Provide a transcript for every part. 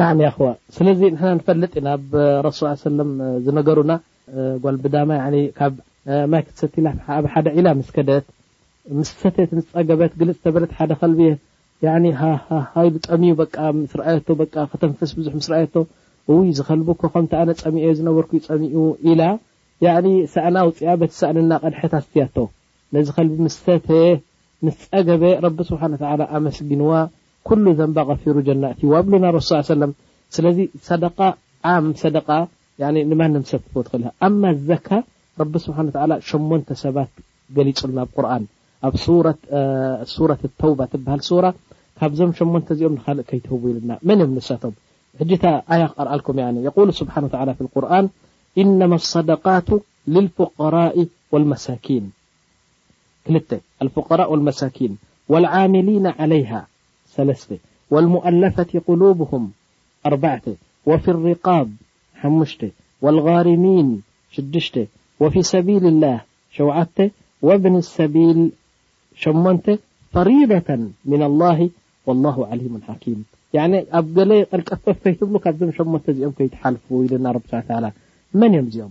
ናዓም ያኽዋ ስለዚ ንሕና ንፈልጥ ኢና ብ ረሱል ሰለላሁ ዓለይሂ ወሰለም ዝነገሩና ጓል ብዳማ ያኒ ካብ ማይ ክትሰቲላ ኣብ ሓደ ዒላ ምስ ከደት ምስ ሰተየት ምስ ጸገበት ግልጽ ተበለት ሓደ ከልቢ ያኒ ሃሃሃ ኢሉ ጠምዩ በቃ ምስ ርኣየቶ በቃ ከተንፍስ ብዙሕ ምስ ርኣየቶ እውይ እዚ ከልቢ እኮ ከምቲ ኣነ ጸሚኤዮ ዝነበርኩ እዩ ጸሚኡ ኢላ ያኒ ሳእና ኣውጺኣ በቲ ሳእኒ እናቀድሐት ኣስትያቶ ነዚ ከልቢ ምስ ሰተየ ምስ ጸገበ ረቢ ስብሓን ወተዓላ ኣመስጊንዋ ኩሉ ዘንባ ቀፊሩ ጀና እትይዎ ኣብሉና ረሱል ሰለላሁ ዓለይሂ ወሰለም ስለዚ ሰደቃ ዓም ሰደቃ ያኒ ንማንም ሰብ ክትህቦ ትኽእል ኢኻ ኣማ ዘካ ረቢ ስብሓን ወተዓላ ሸሞንተ ሰባት ገሊጹልና ኣብ ቁርኣን ኣብ ሱረት ሱረት ተውባ ትብሃል ሱራ ካብዞም ሸሞንተ እዚኦም ንኻልእ ከይትህቡ ኢሉና መን እዮም ንሳቶም ሕጂ እታ ኣያ ክቐርኣልኩም ያኒ የቁሉ ስብሓን ወተዓላ ፊል ቁርኣን ኢነማ ሰደቃቱ ልልፉቀራኢ ወልመሳኪን ሉ إ صق والمؤلفة قلوبهم ربع وفي الرقاب والغارمين وفي سبيل الله شعت وابن السبيل شمن فريضة من الله والله عليم حكيم يعني أب قل لفف فيتبل م شمن زم كيتحلفو دنا رب سبحا تعال من يم زم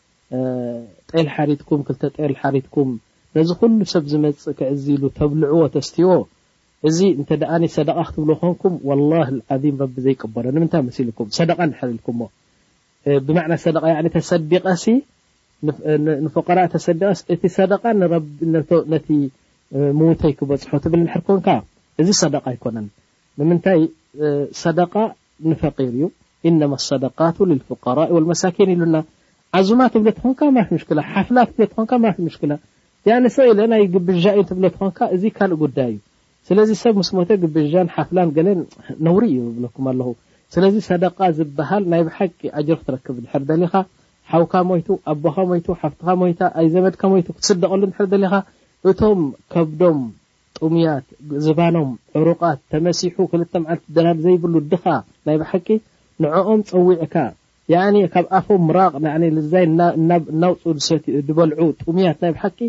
ጤል ሓሪድኩም ክልተ ጤል ሓሪድኩም ነዚ ኩሉ ሰብ ዝመጽእ ክዕዝ ኢሉ ተብልዕዎ ተስትይዎ እዚ እንተ ሰደቓ ክትብልዎ ኮንኩም ወላሂ ልዓዚም ረቢ ዘይቅበሎ ንምንታይ መሲልኩም ሰደቓ እንድሕር ኢልኩሞ ብማዕና ሰደቓ ያዕኒ ተሰዲቐሲ ንፎቀራእ ተሰዲቐስ እቲ ሰደቓ ነቲ ምዉተይ ክበጽሖ ትብል እንድሕር ኮንካ እዚ ሰደቓ ኣይኮነን ንምንታይ ሰደቓ ንፈቂር እዩ ኢነማ ሰደቃቱ ልልፉቀራኢ ወልመሳኪን ኢሉና ዓዙማ ትብሎ ተኾንካ ማፊ ምሽክላ ሓፍላ ትብሎ ተኾንካ ማፊ ምሽክላ ያኒ ስቅ ኢለ ናይ ግብዣ እዩ ትብሎ ተኾንካ እዚ ካልእ ጉዳይ እዩ ስለዚ ሰብ ምስ ሞተ ግብዣን ሓፍላን ገለን ነውሪ እዩ እብለኩም ኣለኹ ስለዚ ሰደቃ ዝበሃል ናይ ብሓቂ ኣጅሪ ክትረክብ እንድሕር ደሊኻ ሓውካ ሞይቱ ኣቦኻ ሞይቱ ሓፍትኻ ሞይታ ኣይ ዘመድካ ሞይቱ ክትስደቀሉ እንድሕር ደሊኻ እቶም ከብዶም ጥሙያት፣ ዝባኖም ዕሩቓት፣ ተመሲሑ ክልተ መዓልቲ ድራር ዘይብሉ ድኻ፣ ናይ ብሓቂ ንዕኦም ጸዊዕካ፣ ያኣኒ ካብ ኣፎም ምራቕ ንኣኒ ልዛይ እናውጽኡ ዝሰትዩ ድበልዑ ጥሙያት ናይ ብሓቂ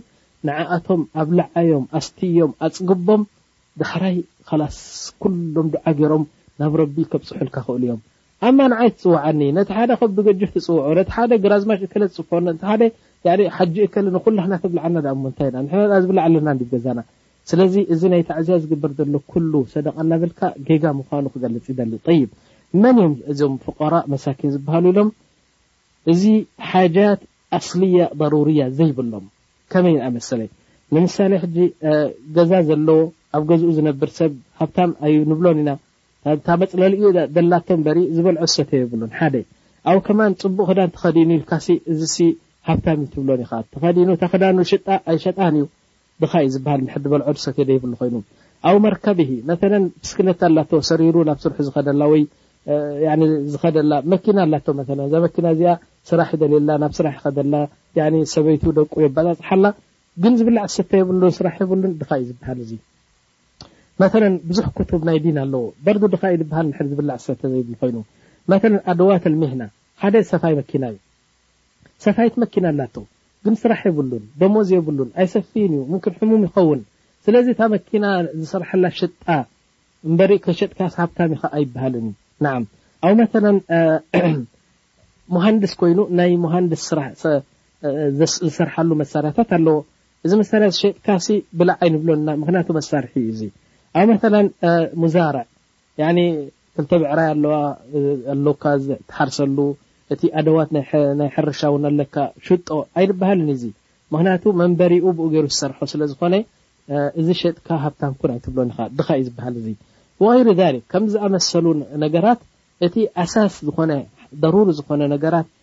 ንዓኣቶም ኣብልዓዮም ኣስትዮም ኣጽግቦም ዳሕራይ ኻላስ ኩሎም ዱዓ ጌሮም ናብ ረቢ ከብጽሑልካ ኽእሉ እዮም ኣማ ንዓይ ትጽውዓኒ ነቲ ሓደ ከብዱ ገጅፍ ትጽውዖ ነቲ ሓደ ግራዝማች እከለ ትጽውዖ ነቲ ሓደ ያኒ ሓጂ እከለ ንኩላህና ተብልዓና ድኣ እሞ እንታይ ኢና ንሕና ድኣ ዝብላዕ ኣለና እንድዩ ገዛና ስለዚ እዚ ናይ ታዕዝያ ዝግበር ዘሎ ኩሉ ሰደቃ እናበልካ ጌጋ ምዃኑ ክገልጽ ይደሊ ጠይብ መን እዮም እዞም ፉቀራእ መሳኪን ዝብሃሉ ኢሎም እዚ ሓጃት ኣስልያ ضሩርያ ዘይብሎም ከመይ ድኣ መሰለ ንምሳሌ ሕጂ ገዛ ዘለዎ ኣብ ገዝኡ ዝነብር ሰብ ሃብታም ኣዩ ንብሎን ኢና እታ መጽለሊኡ ኢያ ደላቶ እምበሪ ዝበልዖ ዝሰተዮ የብሉን ሓደ ኣው ከማን ጽቡቅ ክዳን ተከዲኑ ኢልካሲ እዚሲ ሃብታም ኢዩ ትብሎን ኢካ ተከዲኑ እታ ክዳኑ ሽጣ ኣይሸጣን ኢዩ ድካ ኢዩ ዝብሃል እንድሕር ድበልዖ ድሰትዮ ደይብሉ ኮይኑ ኣው መርከብሂ መተለን ብስክለታ ኣላቶ ሰሪሩ ናብ ስርሑ ዝከደላ ወይ ያኒ ዝከደላ መኪና ኣላቶ መተለን እዛ መኪና እዚኣ ስራሕ ይደልየላ ናብ ስራሕ ይከደላ ያኒ ሰበይቱ ደቁ የባጻጽሓላ ግን ዝብላዕ ዝስተ የብሉን ስራሕ የብሉን ድካ ኢዩ ዝብሃል እዚ መተለን ብዙሕ ኩቱብ ናይ ዲን ኣለዎ በርዱ ድኻ ኢዩ ዝብሃል እንድሕር ዝብላዕ ዝሰተ ዘይብሉ ኮይኑ መተለን ኣደዋት ኣልሚህና ሓደ ሰፋይ መኪና ኢዩ ሰፋይት መኪና ኣላቶ ግን ስራሕ የብሉን ደሞዝ የብሉን ኣይሰፍይን ኢዩ ምምክን ሕሙም ይኸውን ስለዚ እታ መኪና ዝስርሓላ ሽጣ እምበሪ ከይሸጥካስ ሃብታም ኢኻ ኣይብሃልን ኢዩ ናዓም ኣው መተለን ሙሃንድስ ኮይኑ ናይ ሙሃንድስ ስራሕ ዝሰርሓሉ መሳርያታት ኣለዎ እዚ መሳርያ ሸጥካሲ ብላዕ ኣይንብሎን ኢና ምኽንያቱ መሳርሒ እዩ እዚ ኣው መተላን ሙዛራእ ያኒ ክልተ ብዕራይ ኣለዋ ኣሎካ ትሓርሰሉ እቲ ኣደዋት ናይ ሕርሻ ውን ኣለካ ሽጦ ኣይባሃልን እዩ እዚ ምኽንያቱ መንበሪኡ ብኡ ገይሩ ዝሰርሖ ስለ ዝኾነ እዚ ሸጥካ ሃብታም ኩን ኣይትብሎን ኢኻ ድኻ እዩ ዝባሃል እዚ ወገይሪ ዛሊክ ከምዚ ዝኣመሰሉ ነገራት እቲ ኣሳስ ዝኾነ ደሩሪ ዝኾነ ነገራት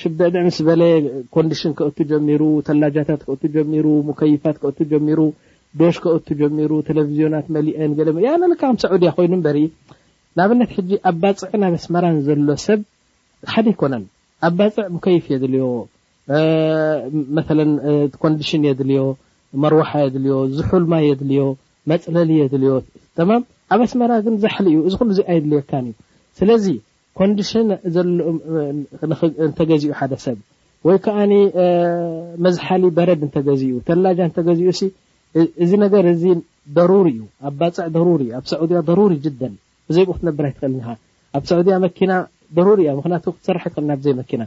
ሽብድዕድዕ ምስ በለ ኮንዲሽን ከእቱ ጀሚሩ፣ ተላጃታት ከእቱ ጀሚሩ፣ ሙከይፋት ከእቱ ጀሚሩ፣ ዶሽ ከእቱ ጀሚሩ፣ ቴሌቭዝዮናት መሊኤን ገለ ያነ ልክዕ ከም ሰዑድያ ኮይኑ እምበሪ ንኣብነት ሕጂ ኣብ ባጽዕን ኣብ ኣስመራን ዘሎ ሰብ ሓደ ኣይኮነን። ኣብ ባጽዕ ሙከይፍ የድልዮ መለ ኮንዲሽን የድልዮ መርዋሓ የድልዮ ዝሑል ማይ የድልዮ መፅለሊ የድልዮ ተማም ኣብ ኣስመራ ግን ዛሕሊ እዩ እዚ ኩሉ እዚ ኣየድልየካን እዩ ስለዚ ኮንዲሽን እንተገዚኡ ሓደ ሰብ ወይ ከኣ መዝሓሊ በረድ እንተገዚኡ ተላጃ እንተገዚኡ ሲ እዚ ነገር እዚ ደሩሪ እዩ ኣብ ባፅዕ ደሩሪ እዩ ኣብ ሰዑድያ ደሩሪ ጅደን ብዘይብኡ ክትነብር ኣይትኽእልን ኢኻ ኣብ ሰዑድያ መኪና ደሩሪ እያ ምክንያቱ ክትሰርሕ ኣይትኽእልን ኣብዘይ መኪና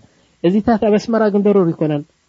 እዚታት ኣብ ኣስመራ ግን ደሩሪ ኣይኮነን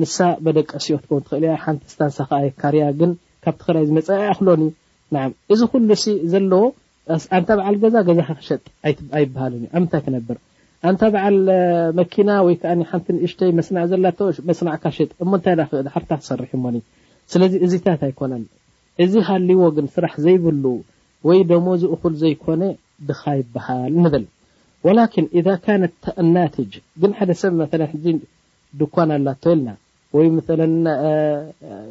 ንሳ በደቀስዮ ትከውን ትክእል እያ ሓንቲ ስታንሳ ከኣ የካርያ ግን ካብቲ ክራይ ዝመጸ ኣይኣክሎን እዩ ናዓም እዚ ኩሉ ሲ ዘለዎ ኣንታ በዓል ገዛ ገዛካ ክሸጥ ኣይበሃልን እዩ ኣብ ምንታይ ክነብር ኣንታ በዓል መኪና ወይ ከኣ ሓንቲ ንእሽተይ መስናዕ ዘላቶ መስናዕካ ሽጥ እሞ እንታይ ሓፍታ ትሰርሕ እሞኒ ስለዚ እዚታት ኣይኮነን እዚ ሃልዎ ግን ስራሕ ዘይብሉ ወይ ደሞዙ እኩል ዘይኮነ ድኻ ይበሃል ንብል ወላኪን ኢዛ ካነት ናትጅ ግን ሓደ ሰብ መተለን ሕጂ ድኳን ኣላቶ ኢልና ወይ ምሰለን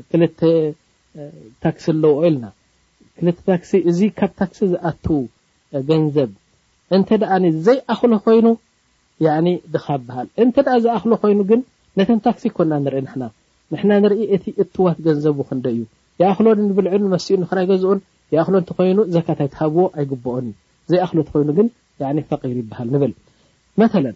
ክልተ ታክሲ ኣለውኦ ኢልና ክልተ ታክሲ እዚ ካብ ታክሲ ዝኣቱ ገንዘብ እንተ ዘይኣኽሎ ኮይኑ ያኒ ድኻ ይበሃል እንተ ዝኣኽሎ ኮይኑ ግን ነተን ታክሲ ኣይኮንና ንርኢ ንሕና ንሕና ንርኢ እቲ እትዋት ገንዘቡ ክንደይ እዩ ይኣኽሎ ንብልዕን ንመስትኡን ንክራይ ገዝኡን ይኣኽሎ እንተኾይኑ ዘካት ኣይትሃብዎ ኣይግብኦን እዩ ዘይኣኽሎ እንተኾይኑ ግን ያኒ ፈቂር ይበሃል ንብል መተለን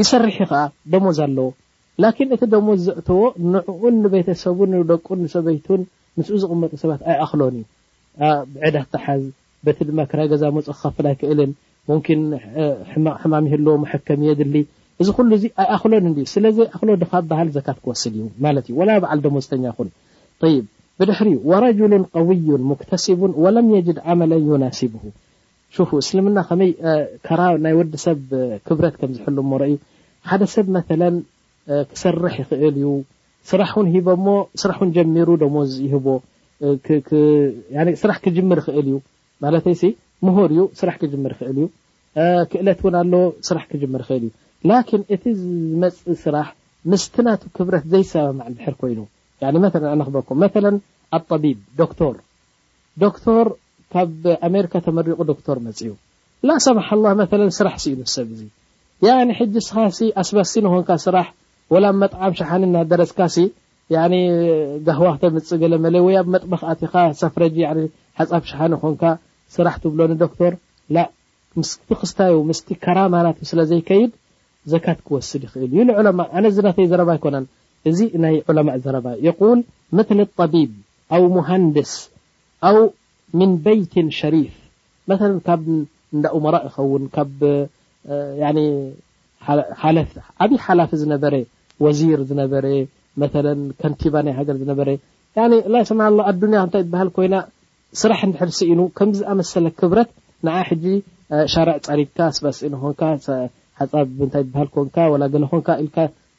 ይሰርሕ እዩ ከኣ ደሞዝ ኣለዎ ላኪን እቲ ደሞዝ ዘእተዎ ንዕኡን ንቤተሰቡን ንደቁን ንሰበይቱን ምስኡ ዝቅመጡ ሰባት ኣይኣክሎን እዩ ብ ዕዳ ትሓዝ በቲ ድማ ክራይ ገዛ መጹ ክከፍል ኣይክእልን ሙምኪን ሕማቅ ሕማም ይህልዎ መሐከሚ የድሊ እዚ ኩሉ እዚ ኣይኣክሎን እንድዩ ስለ ዘይኣክሎ ድካ በሃል ዘካት ክወስድ እዩ ማለት እዩ ወላ በዓል ደሞዝተኛ ይኩን طይብ ብድሕሪኡ ወረጁሉን ቀውዩን ሙክተሲቡን ወለም የጅድ ዓመለን ዩናሲብሁ ሹፉ እስልምና ከመይ ተራ ናይ ወዲ ሰብ ክብረት ከም ዝሕሉ እሞ ረእዩ ሓደ ሰብ መተለን ክሰርሕ ይኽእል እዩ ስራሕ ውን ሂበሞ ስራሕ ውን ጀሚሩ ደሞዝ ይህቦ ስራሕ ክጅምር ይኽእል እዩ ማለተይሲ ምሁር እዩ ስራሕ ክጅምር ይኽእል እዩ ክእለት ውን ኣሎ ስራሕ ክጅምር ይኽእል እዩ ላኪን እቲ ዝመፅእ ስራሕ ምስቲ ናቱ ክብረት ዘይሰማማዕ እንድሕር ኮይኑ ያኒ መተለን ኣነ ክበኩም መተለን ኣጠቢብ ዶክቶር ዶክቶር ካብ ኣሜርካ ተመሪቁ ዶክቶር መጺኡ ላሳማሓላህ መተለን ስራሕ ሲኢኑ ሰብ እዚ ያኒ ሕጂ እስኻሲ ኣስባስቲ ንኾንካ ስራሕ ወላ ኣብ መጥዓም ሸሓኒ እናደረስካሲ ያኒ ጋህዋ ክተምጽእ ገለመለ ወይ ኣብ መጥበኽ ኣቲኻ ሰፍረጂ ያኒ ሓጻብ ሸሓኒ ኾንካ ስራሕ ትብሎ ንዶክቶር ላእ ምስቲ ክስታዩ ምስቲ ከራማ ናቱ ስለ ዘይከይድ ዘካት ክወስድ ይኽእል እዩ ኢሉ ዑለማእ ኣነ እዚ ናተይ ዘረባ ኣይኮነን እዚ ናይ ዑለማእ ዘረባ እዩ የቁል ምትል ጠቢብ ኣው ሙሃንድስ ኣው ምን በይትን ሸሪፍ መተለን ካብ እንዳ ኡመራ ይኸውን ካብ ያኒ ሓለፍ ዓብይ ሓላፊ ዝነበረ ወዚር ዝነበረ መተለን ከንቲባ ናይ ሃገር ዝነበረ ያኒ ላ ሰምሃ ላ ኣዱንያ እንታይ ትበሃል ኮይና ስራሕ እንድሕር ስኢኑ ከምዚ ዝኣመሰለ ክብረት ንዓ ሕጂ ሻርዕ ጸሪግካ ስባስኢን ኾንካ ሓጻብ እንታይ ትበሃል ኮንካ ወላ ገለ ኾንካ ኢልካ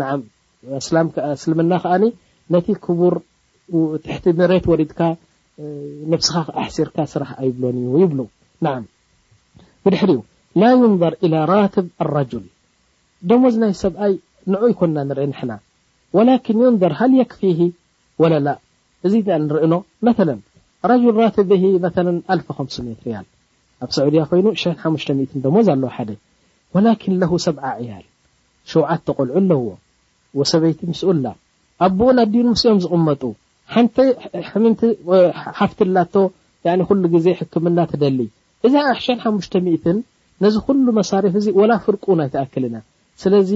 ነዓም እስልምና ከኣ ነቲ ክቡር ትሕቲ መሬት ወሪድካ ነብስኻ ኣሕሲርካ ስራሕ ኣይብሎን እዩ ይብሉ ነዓም ብድሕሪኡ ላ ዩንበር ኢላ ራትብ ኣራጁል ደሞዝ ናይ ሰብኣይ ንዑ ይኮንና ንርኢ ንሕና ወላኪን ዩንበር ሃል የክፊሂ ወላ ላእ እዚ ኢና ንርእኖ መለ ረጅል ራትብሂ መለ ኣልፍ ከምስሜት ርያል ኣብ ሰዑድያ ኮይኑ ሸሕ ሓሙሽተ ሚእትን ደሞዝ ኣለዉ ሓደ ወላኪን ለሁ ሰብዓ ዕያል ሸውዓተ ቆልዑ ኣለዎ ወሰበይቲ ምስኡ ኣላ ኣቡኡን ኣዲኡን ምስ እዮም ዝቅመጡ ሓንቲ ሕምምቲ ሓፍቲ ኣላቶ ያኒ ኩሉ ግዜ ሕክምና ትደሊ እዛ ኣሕሸን ሓሙሽተ ሚእትን ነዚ ኩሉ መሳሪፍ እዚ ወላ ፍርቁ ውን ኣይትኣክልና ስለዚ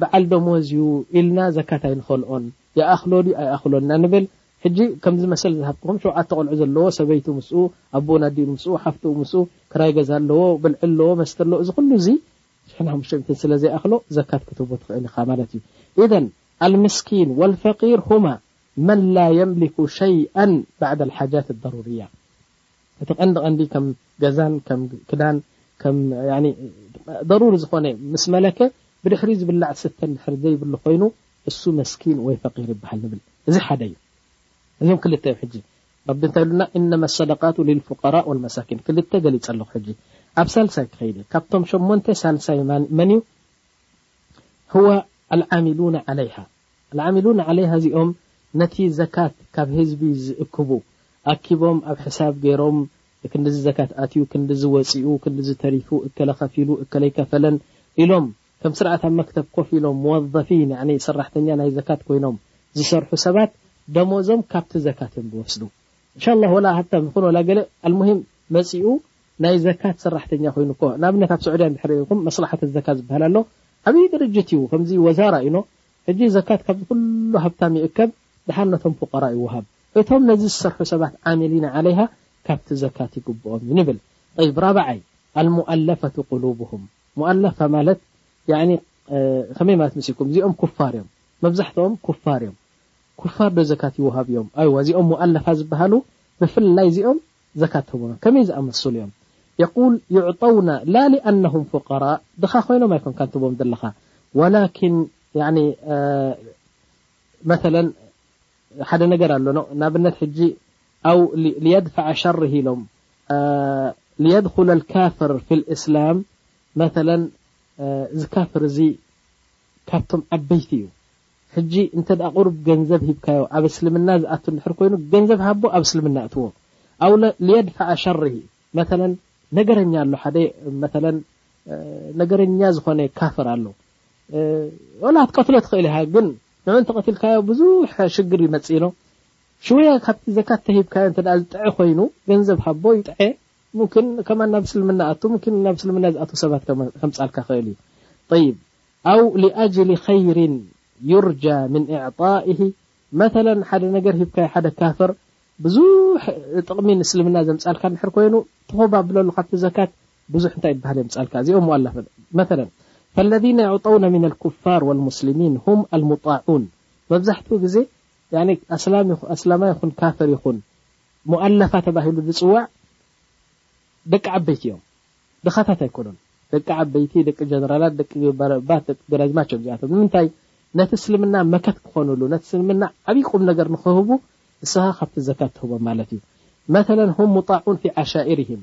ብዓል ደሞዝ እዩ ኢልና ዘካት ኣይንኸልኦን ይኣኽሎ ድዩ ኣይኣኽሎን ኢና ንብል ሕጂ ከምዚ መሰል ዝሃብኩኹም ሸውዓተ ቆልዑ ዘለዎ ሰበይቱ ምስኡ ኣቡኡን ኣዲኡን ምስኡ ሓፍትኡ ምስኡ ክራይ ገዛ ኣለዎ ብልዒ ኣለዎ መስተ ኣለዎ እዚ ኩሉ እዚ ዝሕና ሙሽሪኪን ስለ ዘይኣኽሎ ዘካት ክትህቦ ትኽእል ኢኻ ማለት እዩ። ኢዘን ኣልምስኪን ወልፈቂር ሁማ መን ላ የምሊኩ ሸይኣን ባዕደ ኣልሓጃት ኣልደሩርያ እቲ ቀንዲ ቀንዲ ከም ገዛን ከም ክዳን ደሩሪ ዝኾነ ምስ መለከ ብድሕሪ ዝብላዕ ስተን ድሕሪ ዘይብሉ ኮይኑ እሱ መስኪን ወይ ፈቂር ይበሃል ንብል እዚ ሓደ እዩ እዞም ክልተ እዮም ሕጂ ረቢ እንታይ ኢሉና እነመ ሰደቃቱ ሊልፉቀራእ ወልመሳኪን ክልተ ገሊፀ ኣለኹ ሕጂ ኣብ ሳልሳይ ክኸይድ እየ ካብቶም ሸሞንተ ሳልሳይ መን እዩ ሁወ ኣልዓሚሉነ ዓለይሃ ኣልዓሚሉነ ዓለይሃ እዚኦም ነቲ ዘካት ካብ ህዝቢ ዝእክቡ ኣኪቦም ኣብ ሕሳብ ገይሮም ክንድዚ ዘካት ኣትዩ ክንድዚ ወፂኡ ክንድዚ ተሪፉ እከለ ከፊሉ እከለ ኣይከፈለን ኢሎም ከም ስርዓት ኣብ መክተብ ኮፍ ኢሎም ሙወዘፊን ያዕኒ ሰራሕተኛ ናይ ዘካት ኮይኖም ዝሰርሑ ሰባት ደሞዞም ካብቲ ዘካት እዮም ዝወስዱ እንሻላህ ወላ ሃብታም ይኹን ወላ ገለ ኣልሙሂም መጺኡ ናይ ዘካት ሰራሕተኛ ኮይኑ እኮ ንኣብነት ኣብ ስዑድያ እንድሕር ሪኢኹም መስላሓት ዘካ ዝበሃል ኣሎ ዓብዪ ድርጅት እዩ ከምዚ ወዛራ እዩ ሕጂ ዘካት ካብዚ ኩሉ ሃብታም ይእከብ ድሓን ነቶም ፉቀራ ይወሃብ እቶም ነዚ ዝሰርሑ ሰባት ዓሚሊና ዓለይሃ ካብቲ ዘካት ይግብኦም እዩ ንብል ጠይብ ራብዓይ ኣልሙኣለፈቱ ቁሉብሁም ሙኣላፋ ማለት ያኒ ከመይ ማለት መሲልኩም እዚኦም ኩፋር እዮም መብዛሕትኦም ኩፋር እዮም ኩፋር ዶ ዘካት ይውሃብ እዮም ኣይዋ እዚኦም ሙኣላፋ ዝበሃሉ ብፍላይ እዚኦም ዘካት ህቡና ከመይ ዝኣመሱሉ እዮም የቁል ይዕጠውና ላ ሊኣነሁም ፉቀራ ድኻ ኮይኖም ኣይኮንካን ትቦም ዘለኻ ወላኪን ያኒ መተለን ሓደ ነገር ኣሎ ን ንኣብነት ሕጂ ኣው ልየድፈዐ ሸርህ ኢሎም ልየድኹለ ልካፍር ፊ ልእስላም መለ እዚ ካፍር እዚ ካብቶም ዓበይቲ እዩ ሕጂ እንተ ቁሩብ ገንዘብ ሂብካዮ ኣብ እስልምና ዝኣቱ እንድሕር ኮይኑ ገንዘብ ሃቦ ኣብ እስልምና ኣእትዎ ኣው ልየድፈዐ ሸርሂ መለ ነገረኛ ኣሎ ሓደ መለ ነገረኛ ዝኾነ ካፍር ኣሎ ወላ ክትቀትሎ ትኽእል ኢኻ ግን ንዑ እንተቐትልካዮ ብዙሕ ሽግር ይመጽእ ኢሎ ሽውያ ካብቲ ዘካት ተሂብካዮ እንተ ዝጥዐ ኮይኑ ገንዘብ ሃቦ ይጥዐ ሙምኪን ከማን ናብ እስልምና ኣቱ ሙምኪን ናብ እስልምና ዝኣቱ ሰባት ከምጻልካ ክእል እዩ طይብ ኣው ሊኣጅሊ ኸይሪን ዩርጃ ምን እዕጣኢሂ መተለ ሓደ ነገር ሂብካዮ ሓደ ካፍር ብዙሕ ጥቕሚ ንእስልምና ዘምጻልካ ንድሕር ኮይኑ ተኾባብለሉ ካብቲ ዘካት ብዙሕ እንታይ ይበሃል የምጻልካ እዚኦም ዋላ መተለን ፈለዚነ ዩዕጠውነ ሚነል ኩፋር ወል ሙስሊሚን ሁም ኣል ሙጣዑን መብዛሕትኡ ግዜ ያኒ ኣስላም ኣስላማይ ይኹን ካፍር ይኹን ሙኣለፋ ተባሂሉ ዝጽዋዕ ደቂ ዓበይቲ እዮም ድኻታት ኣይኮኑን ደቂ ዓበይቲ ደቂ ጀነራላት ደቂ ባረባት ደቂ ገራጅማች እዮም እዚኣቶም ንምንታይ ነቲ እስልምና መከት ክኾኑሉ ነቲ እስልምና ዓብዪ ቁም ነገር ንክህቡ ንስኻ ካብቲ ዘካት ትህቦም ማለት እዩ መተለን ሁም ሙጣዑን ፊ ዓሻኢርህም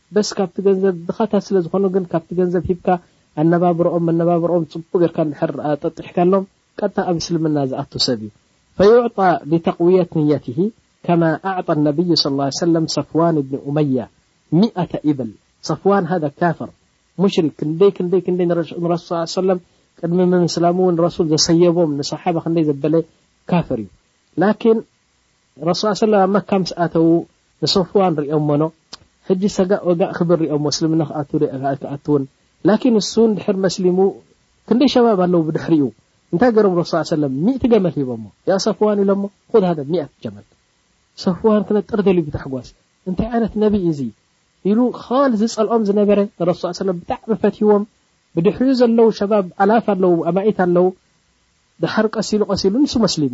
በስ ካብቲ ገንዘብ ድኻታት ስለ ዝኾኑ ግን ካብቲ ገንዘብ ሂብካ ኣነባብርኦም መነባብርኦም ጽቡቕ ጌርካ እንድሕር ኣጠጢሕካሎም ቀጥታ ኣብ እስልምና ዝኣቱ ሰብ እዩ ፈዩዕጣ ሊተቅውየት ንየትህ ከማ ኣዕጣ ነብይ ሰለላሁ ዓለይሂ ወሰለም ሰፍዋን ብኒ ኡመያ ሚእተ ኢብል ሰፍዋን ሃዛ ካፍር ሙሽሪክ ክንደይ ክንደይ ክንደይ ንረሱል ሰለላሁ ዓለይሂ ወሰለም ቅድሚ ምምስላሙ እውን ረሱል ዘሰየቦም ንሰሓባ ክንደይ ዘበለ ካፍር እዩ ላኪን ረሱል ስ ኣብ መካ ምስ ኣተዉ ንሶፍዋን ሪኦሞኖ ሕጂ ሰጋእ ወጋእ ክብል ሪኦሞ እስልምና ክኣቱ ዶ ኣይክኣቱን ላኪን እሱ እንድሕር መስሊሙ ክንደይ ሸባብ ኣለዉ ብድሕሪኡ እንታይ ገሮም ረሱል ስ ሰለም ሚእቲ ገመል ሂቦሞ ያ ሰፍዋን ኢሎሞ ኹድ ሃደ ሚኣት ጀመል ሰፍዋን ክነጥር ደልዩ ብታሕጓስ እንታይ ዓይነት ነቢ እዩ እዚ ኢሉ ኻል ዝጸልኦም ዝነበረ ንረሱል ስ ሰለም ብጣዕሚ ፈትይዎም ብድሕሪኡ ዘለዉ ሸባብ ኣላፍ ኣለዉ ኣማኢት ኣለዉ ድሓር ቀሲሉ ቀሲሉ ንሱ መስሊሙ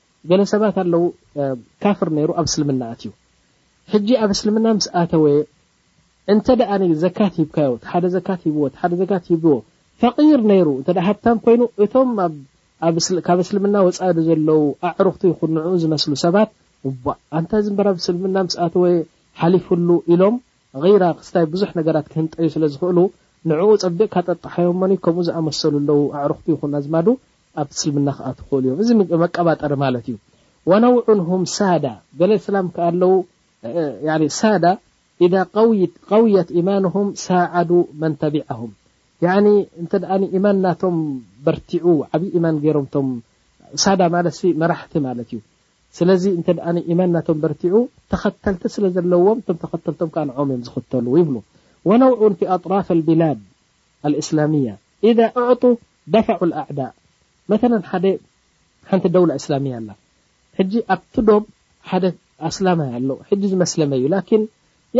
ገለ ሰባት ኣለዉ ካፍር ነይሩ ኣብ እስልምና ኣትዩ ሕጂ ኣብ እስልምና ምስ ኣተወ እንተ ዘካት ሂብካዮ እቲ ሓደ ዘካት ሂብዎ እቲ ሓደ ዘካት ሂብዎ ፈቂር ነይሩ እንተ ሃብታም ኮይኑ እቶም ካብ እስልምና ወጻኢ ዘለዉ ኣዕሩኽቱ ይኹን ንዕኡ ዝመስሉ ሰባት እባ ኣንታ እዚ እምበር ኣብ እስልምና ምስ ኣተወ ሓሊፍሉ ኢሎም غيራ ክስታይ ብዙሕ ነገራት ክህንጠዩ ስለ ዝኽእሉ ንዕኡ ጸቢቕካ ጠጣሓዮሞኒ ከምኡ ዝኣመሰሉ ኣለዉ ኣዕሩኽቱ ይኹን ኣዝማዱ ኣብ እስልምና ክኣትው ይኽእሉ እዮም። እዚ መቀባጠሪ ማለት እዩ። ወነውዑንሁም ሳዳ ገለ እስላም ከኣ ኣለዉ ያኒ ሳዳ ኢዛ ቀውይት ቀውየት ኢማንሁም ሳዓዱ መን ተቢዐሁም ያኒ እንተ ኢማን ናቶም በርቲዑ ዓብዪ ኢማን ገይሮም ቶም ሳዳ ማለትሲ መራሕቲ ማለት እዩ። ስለዚ እንተ ኢማን ናቶም በርቲዑ ተኸተልቲ ስለ ዘለዎም እቶም ተኸተልቶም ከኣ ንዖም እዮም ዝኽተሉ ይብሉ። ወነውዑን ፊ ኣጥራፍ ኣልቢላድ ኣልእስላምያ ኢዛ ኣዕጡ ዳፋዑ ልኣዕዳእ መተለን ሓደ ሓንቲ ደውላ እስላምያ ኣላ ሕጂ ኣብቲ ዶብ ሓደ ኣስላማይ ኣሎ ሕጂ ዝመስለመ እዩ ላኪን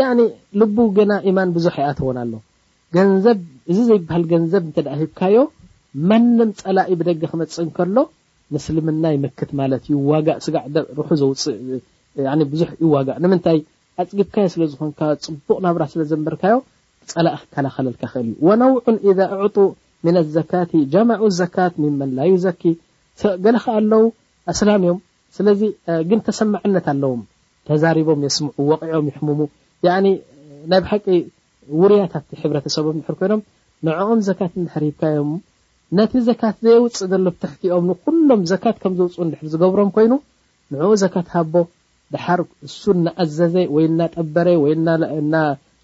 ያኒ ልቡ ገና ኢማን ብዙሕ ኣይኣተወን ኣሎ ገንዘብ እዚ ዘይብሃል ገንዘብ እንተ ሂብካዮ ማንም ጸላኢ ብደገ ክመጽእ እንከሎ ምስልምና ይመክት ማለት እዩ ይዋጋእ ስጋዕ ርሑ ዘውጽእ ያኒ ብዙሕ ይዋጋእ ንምንታይ ኣጽጊብካዮ ስለ ዝኾንካ ጽቡቕ ናብራ ስለ ዘንበርካዮ ጸላኢ ክከላኸለልካ ይኽእል እዩ። ወነውዑን ኢዛ ኡዕጡ ሚነ ዘካቲ ጀመዑ ዘካት ሚመን ላ ዩዘኪ ገለ ከኣ ኣለዉ ኣስላም እዮም ስለዚ ግን ተሰማዕነት ኣለዎም ተዛሪቦም የስምዑ ወቒዖም ይሕምሙ ያኒ ናይ ብሓቂ ውሩያት ኣብቲ ሕብረተሰቦም ድሕር ኮይኖም ንዕኦም ዘካት እንድሕር ሂብካዮም ነቲ ዘካት ዘየውጽእ ዘሎ ብትሕቲኦም ንኹሎም ዘካት ከም ዘውጽኡ እንድሕር ዝገብሮም ኮይኑ ንዕኡ ዘካት ሃቦ፣ ደሓር እሱ እናኣዘዘ ወይ እናጠበረ ወይ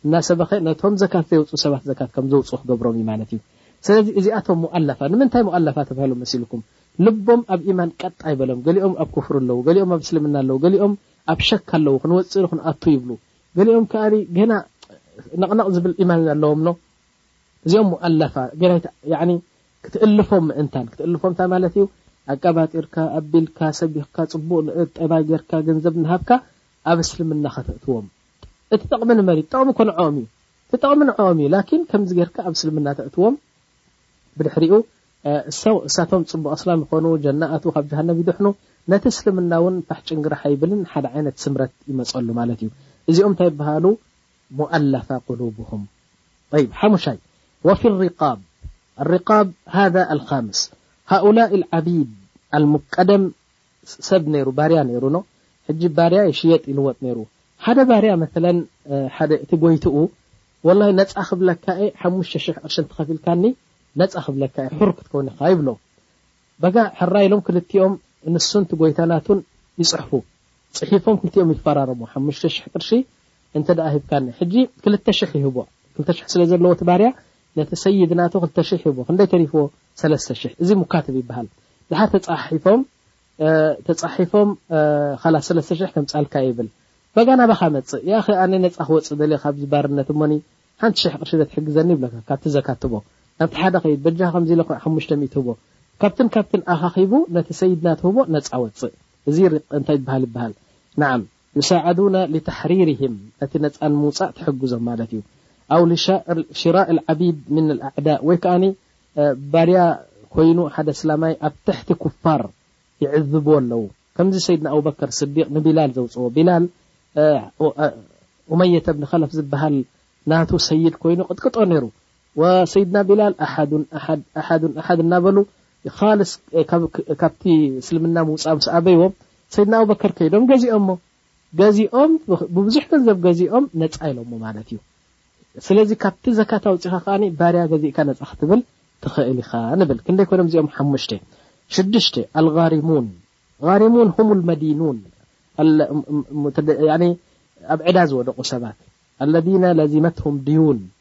እናሰበኸ ነቶም ዘካት ዘየውፅኡ ሰባት ዘካት ከም ዘውፅኡ ክገብሮም እዩ ማለት እዩ። ስለዚ እዚኣቶም ሙኣላፋ፣ ንምንታይ ሙኣላፋ ተባሂሎም መሲልኩም? ልቦም ኣብ ኢማን ቀጥ ኣይበሎም፣ ገሊኦም ኣብ ኩፍሪ ኣለዉ፣ ገሊኦም ኣብ እስልምና ኣለዉ፣ ገሊኦም ኣብ ሸክ ኣለዉ፣ ክንወፅእ ዶ ክንኣቱ ይብሉ፣ ገሊኦም ከኣ ገና ነቕነቕ ዝብል ኢማን ኣለዎም። እዚኦም ሙኣላፋ ገና ያኒ ክትእልፎም ምእንታን ክትእልፎም እንታይ ማለት እዩ ኣቀባጢርካ ኣቢልካ ሰቢኽካ ጽቡቕ ጠባይ ጌርካ ገንዘብ እናሃብካ ኣብ እስልምና ከተእትዎም እቲ ጠቕሚ ንመን እዩ ጠቕሚ እኮ ንዕኦም እዩ እቲ ጠቕሚ ንዕኦም እዩ ላኪን ከምዚ ጌርካ ኣብ እስልምና ተእትዎም ብድሕሪኡ እሳቶም ጽቡቕ ኣስላም ይኾኑ ጀና ኣቱ ካብ ጀሃነብ ይድሕኑ ነቲ እስልምና እውን ፋሕ ጭንግራሕ ኣይብልን ሓደ ዓይነት ስምረት ይመጸሉ ማለት እዩ እዚኦም እንታይ ይበሃሉ ሙኣላፋ ቁሉብሁም ጠይብ ሓሙሻይ ወፊ ሪቃብ ኣሪቃብ ሃዛ ኣልኻምስ ሃኡላኢ ኣልዓቢድ ኣልሙክ ቀደም ሰብ ነይሩ ባርያ ነይሩ ን ሕጂ ባርያ ይሽየጥ ይልወጥ ነይሩ ሓደ ባርያ መተለን ሓደ እቲ ጎይትኡ ወላሂ ነጻ ክብለካ እየ ሓሙሽተ ሽሕ ቅርሺ እንተኸፊልካኒ ነጻ ክብለካ እየ ሑር ክትከውን ኢኻ ይብሎ በጋ ሕራይ ኢሎም ክልቲኦም ንሱን እቲ ጎይታ ናቱን ይጽሕፉ ጽሒፎም ክልቲኦም ይፈራረሙ ሓሙሽተ ሽሕ ቅርሺ እንተ ደኣ ሂብካኒ ሕጂ ክልተ ሽሕ ይህቦ ክልተ ሽሕ ስለ ዘለዎ እቲ ባርያ ነቲ ሰይድ ናቱ ክልተ ሽሕ ሂቡ ክንደይ ተሪፍዎ ሰለስተ ሽሕ እዚ ሙካትብ ይብሃል ደሓር ተጻሓሒፎም ተጻሒፎም ኻላስ ሰለስተ ሽሕ ከምጻልካ ይብል በጋ ናባኻ መጽእ ያኺ ኣነ ነጻ ክወጽእ ደልየ ካብዚ ባርነት እሞኒ ሓንቲ ሽሕ ቅርሺ ዘትሕግዘኒ ይብለካ ካብቲ ዘካትቦ ናብቲ ሓደ ኸይድ በጃኻ ከምዚ ኢለ ሓሙሽተ ሚእቲ ህቦ ካብትን ካብትን ኣኻኺቡ ነቲ ሰይድ ናቱ ህቦ ነጻ ወጽእ እዚ እንታይ ይብሃል ይብሃል ነዓም ዩሳዕዱና ሊተሕሪርህም ነቲ ነጻ ንምውጻእ ትሕግዞም ማለት እዩ። ኣው ሊሽራእ ልዓቢድ ምን ልኣዕዳእ ወይ ከኣ ባርያ ኮይኑ ሓደ ኣስላማይ ኣብ ትሕቲ ኩፋር ይዕዝብዎ ኣለዉ። ከምዚ ሰይድና ኣቡበከር ስዲቅ ንቢላል ዘውጽዎ። ቢላል ኡመየተ ብኒ ከለፍ ዝበሃል ናቱ ሰይድ ኮይኑ ቅጥቅጦ ነይሩ። ወሰይድና ቢላል ኣሓዱን ኣሓድ ኣሓዱን ኣሓድ እናበሉ ኻልስ ካብቲ እስልምና ምውፃእ ምስ ኣበይዎም ሰይድና ኣቡበከር ከይዶም ገዚኦሞ ገዚኦም ብብዙሕ ገንዘብ ገዚኦም ነፃ ኢሎሞ ማለት እዩ ስለዚ ካብቲ ዘካት ኣውፂኻ ከዓኒ ባርያ ገዚእካ ነፃ ክትብል ትኽእል ኢኻ ንብል ክንደይ ኮይኖም እዚኦም ሓሙሽተ ሽዱሽተ ኣልጋሪሙን ጋሪሙን ሁም ልመዲኑን يعني ኣብ ዕዳ ዝወደቑ ሰባት ኣለذነ ለዚመትሁም ድዩን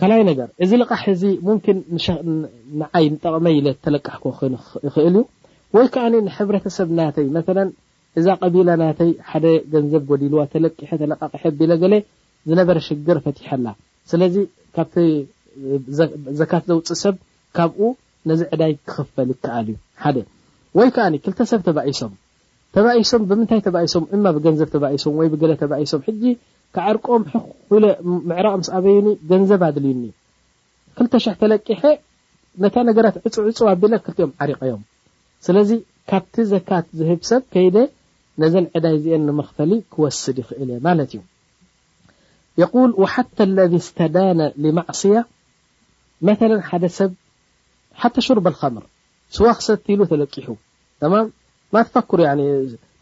ካልኣይ ነገር እዚ ልቓሕ እዚ ሙምኪን ንዓይ ንጠቕመይ ኢለ እተለቃሕክዎ ክኸውን ይኽእል እዩ ወይ ከኣ ንሕብረተሰብ ናተይ መተለን እዛ ቀቢላ ናተይ ሓደ ገንዘብ ጎዲልዋ ተለቂሐ ተለቓቒሐ ኣቢለ ገለ ዝነበረ ሽግር ፈቲሐላ ስለዚ ካብቲ ዘካት ዘውጽእ ሰብ ካብኡ ነዚ ዕዳይ ክኽፈል ይከኣል እዩ ሓደ ወይ ከኣ ክልተ ሰብ ተባኢሶም ተባኢሶም ብምንታይ ተባኢሶም እማ ብገንዘብ ተባኢሶም ወይ ብገለ ተባኢሶም ሕጂ ከዕርቆም ሕኽ ኢለ ምዕራቕ ምስ ኣበዩኒ ገንዘብ ኣድልዩኒ ክልተ ሽሕ ተለቂሐ ነታ ነገራት ዕጹ ዕጹ ኣቢለ ክልቲኦም ዓሪቐዮም ስለዚ ካብቲ ዘካት ዝህብ ሰብ ከይደ ነዘን ዕዳይ እዚኤን ንመኽፈሊ ክወስድ ይኽእል እየ ማለት እዩ የቁል ወሓተ ለዚ እስተዳነ ሊማዕስያ መተለን ሓደ ሰብ ሓተ ሹርበ ልኸምር ስዋ ክሰቲ ኢሉ ተለቂሑ ተማም ማትፋክሩ ያኒ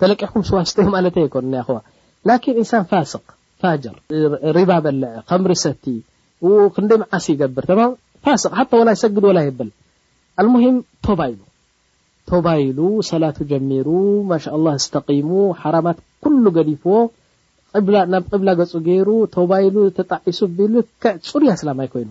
ተለቂሕኩም ስዋ ስተዩ ማለተይ ኣይኮንን ያኣኽዋ ላኪን እንሳን ፋስቅ ፋጅር ሪባ በልዕ ከምሪ ሰቲ ኡኡ ክንደይ መዓሲ ይገብር ተማም ፋስቅ ሓታ ወላ ይሰግድ ወላ የብል ኣልሙሂም ቶባ ኢሉ ቶባ ኢሉ ሰላቱ ጀሚሩ ማሻ ኣላህ እስተቂሙ ሓራማት ኩሉ ገዲፍዎ ናብ ቅብላ ገጹ ገይሩ ቶባ ኢሉ ተጣዒሱ ቢልክዕ ጽሩይ ኣስላማይ ኮይኑ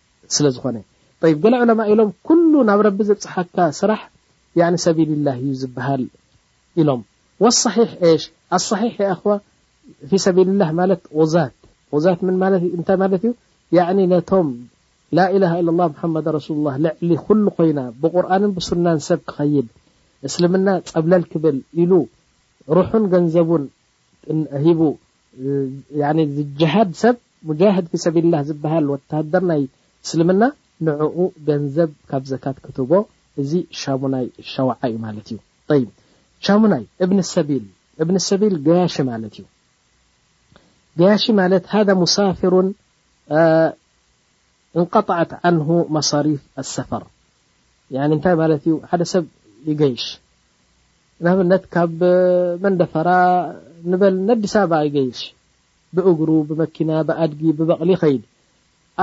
ስለ ዝኾነ ጠይብ ገለ ዑለማእ ኢሎም ኩሉ ናብ ረቢ ዘብጽሓካ ስራሕ ያኒ ሰቢልላህ እዩ ዝብሃል ኢሎም ወሳሒሕ ኤሽ ኣሳሒሕ የኣኽዋ ፊ ሰቢልላህ ማለት ቁዛት ቁዛት ምን ማለት እንታይ ማለት እዩ ያኒ ነቶም ላኢላሃ ኢለላህ ሙሓመድ ረሱሉላህ ልዕሊ ኩሉ ኮይና ብቁርኣንን ብሱናን ሰብ ክኸይድ እስልምና ጸብለል ክብል ኢሉ ሩሑን ገንዘቡን ሂቡ ያኒ ዝጃሃድ ሰብ ሙጃህድ ፊ ሰቢልላህ ዝባሃል ወታሃደር ናይ እስልምና ንዑኡ ገንዘብ ካብ ዘካት ክትህቦ እዚ ሻሙናይ ሸውዓ እዩ ማለት እዩ ጠይብ ሻሙናይ እብኒ ሰቢል እብኒ ሰቢል ገያሺ ማለት እዩ ገያሺ ማለት ሃዛ ሙሳፊሩን እንቀጠዐት ዓንሁ መሳሪፍ ኣሰፈር ያኒ እንታይ ማለት እዩ ሓደ ሰብ ይገይሽ ንኣብነት ካብ መንደፈራ ንበል ነዲስ ኣበባ ይገይሽ ብእግሩ ብመኪና ብኣድጊ ብበቕሊ ይኸይድ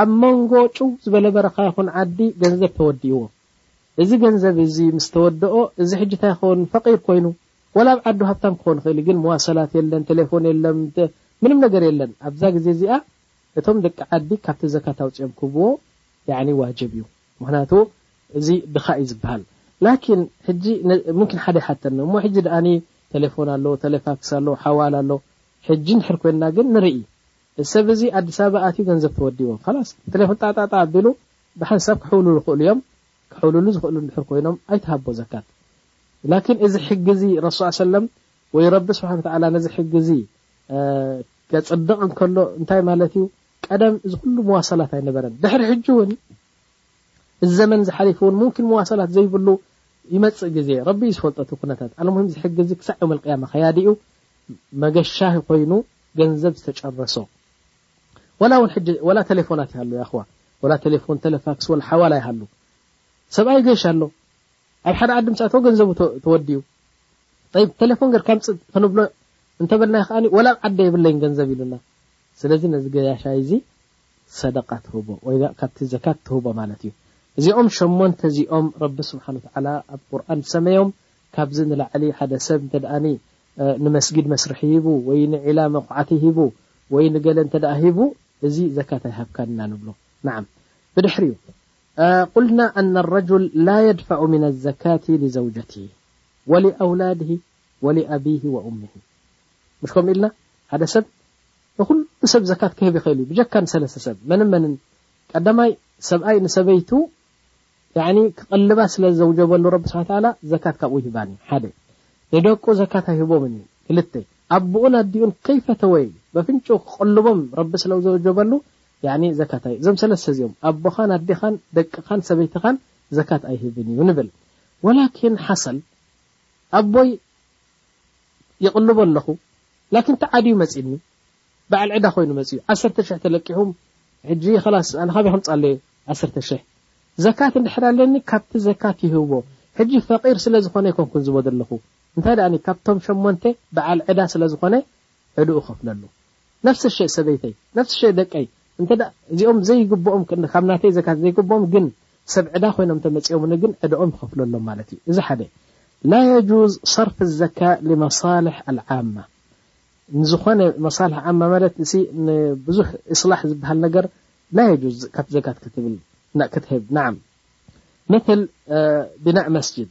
ኣብ መንጎ ጭው ዝበለ በረኻ ይኹን ዓዲ ገንዘብ ተወዲእዎ እዚ ገንዘብ እዚ ምስ ተወደኦ እዚ ሕጂ እንታይ ይኸውን ፈቂር ኮይኑ ወላ ኣብ ዓዱ ሃብታም ክኾን ይኽእል ግን መዋሰላት የለን ቴሌፎን የለን ምንም ነገር የለን ኣብዛ ግዜ እዚኣ እቶም ደቂ ዓዲ ካብቲ ዘካት ኣውጺኦም ክህብዎ ያኒ ዋጅብ እዩ ምክንያቱ እዚ ድኻ እዩ ዝብሃል ላኪን ሕጂ ሙምኪን ሓደ ይሓተኒ እሞ ሕጂ ድኣኒ ተሌፎን ኣሎ ተሌፋክስ ኣሎ ሓዋላ ኣሎ ሕጂ እንድሕር ኮይንና ግን ንርኢ እዚ ሰብ እዚ ኣዲስ ኣበባ ኣትዩ ገንዘብ ተወዲዎ ኸላስ ብተሌፎን ጣጣጣ ኣቢሉ ብሓንሳብ ክሕውልሉ ይኽእሉ እዮም ክሕውልሉ ዝኽእሉ እንድሕር ኮይኖም ኣይትሃቦ ዘካት ላኪን እዚ ሕጊ እዚ ረሱል ሰለም ወይ ረቢ ስብሓን ወተዓላ ነዚ ሕጊ እዚ ከጽድቕ እንከሎ እንታይ ማለት እዩ? ቀደም እዚ ኩሉ መዋሰላት ኣይነበረን። ድሕሪ ሕጂ እውን እዚ ዘመን እዚ ሓሊፉ እውን ሙምኪን መዋሰላት ዘይብሉ ይመጽእ ግዜ ረቢ እዩ ዝፈልጦ እቲ ኩነታት። ኣልሙሂም እዚ ሕጊ እዚ ክሳዕ ዮም ኣልቅያማ ከያዲ እዩ መገሻ ኮይኑ ገንዘብ ዝተጨረሶ ወላ እውን ሕጂ ወላ ቴሌፎናት ይሃሉ ያኹዋ ወላ ቴሌፎን ቴሌፋክስ ወላ ሓዋላ ይሃሉ ሰብኣይ ገሽ ኣሎ ኣብ ሓደ ዓዲ ምስ ኣተወ ገንዘቡ ተወዲኡ ጠይብ ቴሌፎን ገርካ ምጽእ ክንብሎ እንተበልናዮ ከኣ ወላ ኣብ ዓደይ የብለይን ገንዘብ ኢሉና ስለዚ ነዚ ገያሻይ እዚ ሰደቃ ትህቦ ወይ ካብቲ ዘካት ትህቦ ማለት እዩ እዚኦም ሸሞንተ እዚኦም ረቢ ስብሓን ወተዓላ ኣብ ቁርኣን ዝሰመዮም ካብዚ ንላዕሊ ሓደ ሰብ እንተ ንመስጊድ መስርሒ ሂቡ ወይ ንዒላ መኹዓቲ ሂቡ ወይ ንገለ እንተ ሂቡ እዚ ዘካት ኣይሃብካን ኢና ንብሎ ንዓም ብድሕሪኡ ቁልና ኣነ ረጁል ላ የድፋዑ ምና ዘካቲ ልዘውጀቲ ወሊኣውላድሂ ወሊኣቢሂ ወኡሚሂ ምሽ ከምኡ ኢልና ሓደ ሰብ ንኹሉ ሰብ ዘካት ክህብ ይኽእል እዩ ብጀካ ንሰለስተ ሰብ መንን መንን ቀዳማይ ሰብኣይ ንሰበይቱ ያኒ ክቕልባ ስለ ዘውጀበሉ ረቢ ስብሓን ተዓላ ዘካት ካብኡ ይህባን እዩ ሓደ ንደቁ ዘካት ኣይህቦምን እዩ ክልተ ኣቦኡን ኣዲኡን ከይፈተወ በፍንጩ ክቕልቦም ረቢ ስለ ዘውጀበሉ ያኒ ዘካት ኣይ እዞም ሰለስተ እዚኦም ኣቦኻን ኣዴኻን ደቅኻን ሰበይትኻን ዘካት ኣይህብን እዩ ንብል ወላኪን ሓሰል ኣቦይ ይቕልቦ ኣለኹ ላኪን ተዓድዩ መጺኒ በዓል ዕዳ ኮይኑ መጺኡ ዓሰርተ ሽሕ ተለቂኹም ሕጂ ኸላስ ኣነ ካበይ ከምጻለ ዓሰርተ ሽሕ ዘካት እንድሕር ኣለኒ ካብቲ ዘካት ይህቦ ሕጂ ፈቂር ስለ ዝኾነ ይኮንኩን ዝቦ ዘለኹ እንታይ ደኣ ካብቶም ሸሞንተ በዓል ዕዳ ስለ ዝኾነ ዕድኡ ከፍለሉ ነፍሰ ሸይ ሰበይተይ ነፍሰ ሸይ ደቀይ እንተ እዚኦም ዘይግብኦም ካብ ናተይ ዘካት ዘይግብኦም ግን ሰብ ዕዳ ኮይኖም ተመጺኦምኒ ግን ዕደኦም ይኸፍለሎም ማለት እዩ እዚ ሓደ ላ የጁዝ ሰርፍ الዘካ لመሳልሕ ኣልዓማ ንዝኾነ መሳልሕ ዓማ ማለት ንሲ ንብዙሕ እስላሕ ዝበሃል ነገር ላ የጁዝ ካብ ዘካት ክትብል ክትህብ ናዓም ምትል ብናእ መስጅድ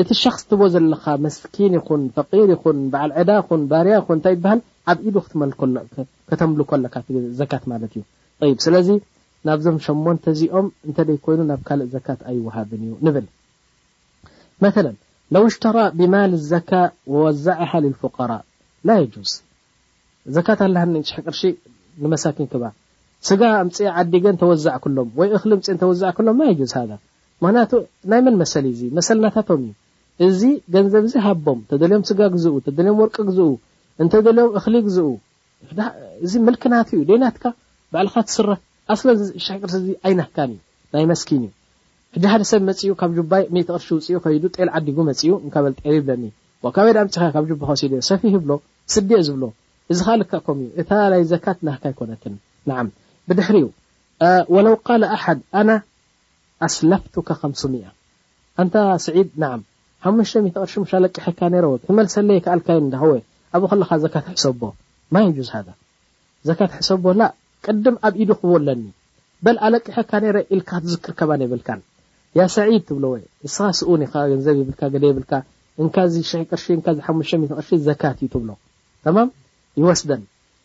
እቲ ሸኽስ ትቦ ዘለኻ መስኪን ይኹን ፈቂር ይኹን በዓል ዕዳ ይኹን ባርያ ይኹን እንታይ ይበሃል ኣብ ኢዱ ከተምልኮ ኣለካ እቲ ዘካት ማለት እዩ ጠይብ ስለዚ ናብዞም ሸሞንተ እዚኦም እንተደይ ኮይኑ ናብ ካልእ ዘካት ኣይወሃብን እዩ ንብል መተለን ለው እሽተራ ብማል ዘካ ወወዘዐሃ ልልፉቀራ ላ የጁዝ ዘካት ኣለሃኒ ሽሕ ቅርሺ ንመሳኪን ክባ ስጋ ኣምፅኤ ዓዲገን ተወዛዕኩሎም ወይ እኽሊ ምፅኤን ተወዛዕኩሎም ማ የጁዝ ሃዛ ምክንያቱ ናይ መን መሰል እዩ እዚ መሰል ናታቶም እዩ እዚ ገንዘብ እዚ ሃቦም እንተደልዮም ስጋ ግዝኡ እንተደልዮም ወርቂ ግዝኡ እንተደልዮም እክሊ ግዝኡ እዚ ምልኪ ናቱ እዩ ደይ ናትካ ባዕልካ ትስረ ኣስለን እዚ ሽሕ ቅርሺ እዚ ኣይናህካን እዩ ናይ መስኪን እዩ ሕጂ ሓደ ሰብ መጺኡ ካብ ጁባይ ሚእቲ ቅርሺ ውጺኡ ከይዱ ጤል ዓዲጉ መጺኡ እንካ በል ጤል ይብለኒ ዋእ ካበይ ድኣ ኣምጺካዮ ካብ ጁባካ ወሲደዮ ሰፊህ ይብሎ ስዲዮ ዝብሎ እዚ ከኣ ልክዕ ከምኡ እዩ እታ ናይ ዘካት ናህካ ኣይኮነትን ናዓም ብድሕሪኡ ወለው ቃለ ኣሓድ ኣና ኣስለፍቱከ ከም ሱሚኣ ኣንታ ስዒድ ናዓም ሓሙሽተ ሚእቲ ቅርሺ ሙሽ ኣለቂሐካ ነይረ ወ ክትመልሰለይ ኣይከኣልካይን እንዳ ኸወ ኣብኡ ከለኻ ዘካት ሕሰቦ ማ የጁዝ ሃዛ ዘካት ሕሰቦ ላእ ቅድም ኣብ ኢዱ ክቦ ኣለኒ በል ኣለቂሐካ ነይረ ኢልካ ክትዝክር ከማን የብልካን ያ ሰዒድ ትብሎ ወ ንስኻ ስኡን ኢኻ ገንዘብ ይብልካ ገለ የብልካ እንካ እዚ ሽሕ ቅርሺ እንካ እዚ ሓሙሽተ ሚእቲ ቅርሺ ዘካት እዩ ትብሎ ተማም ይወስደን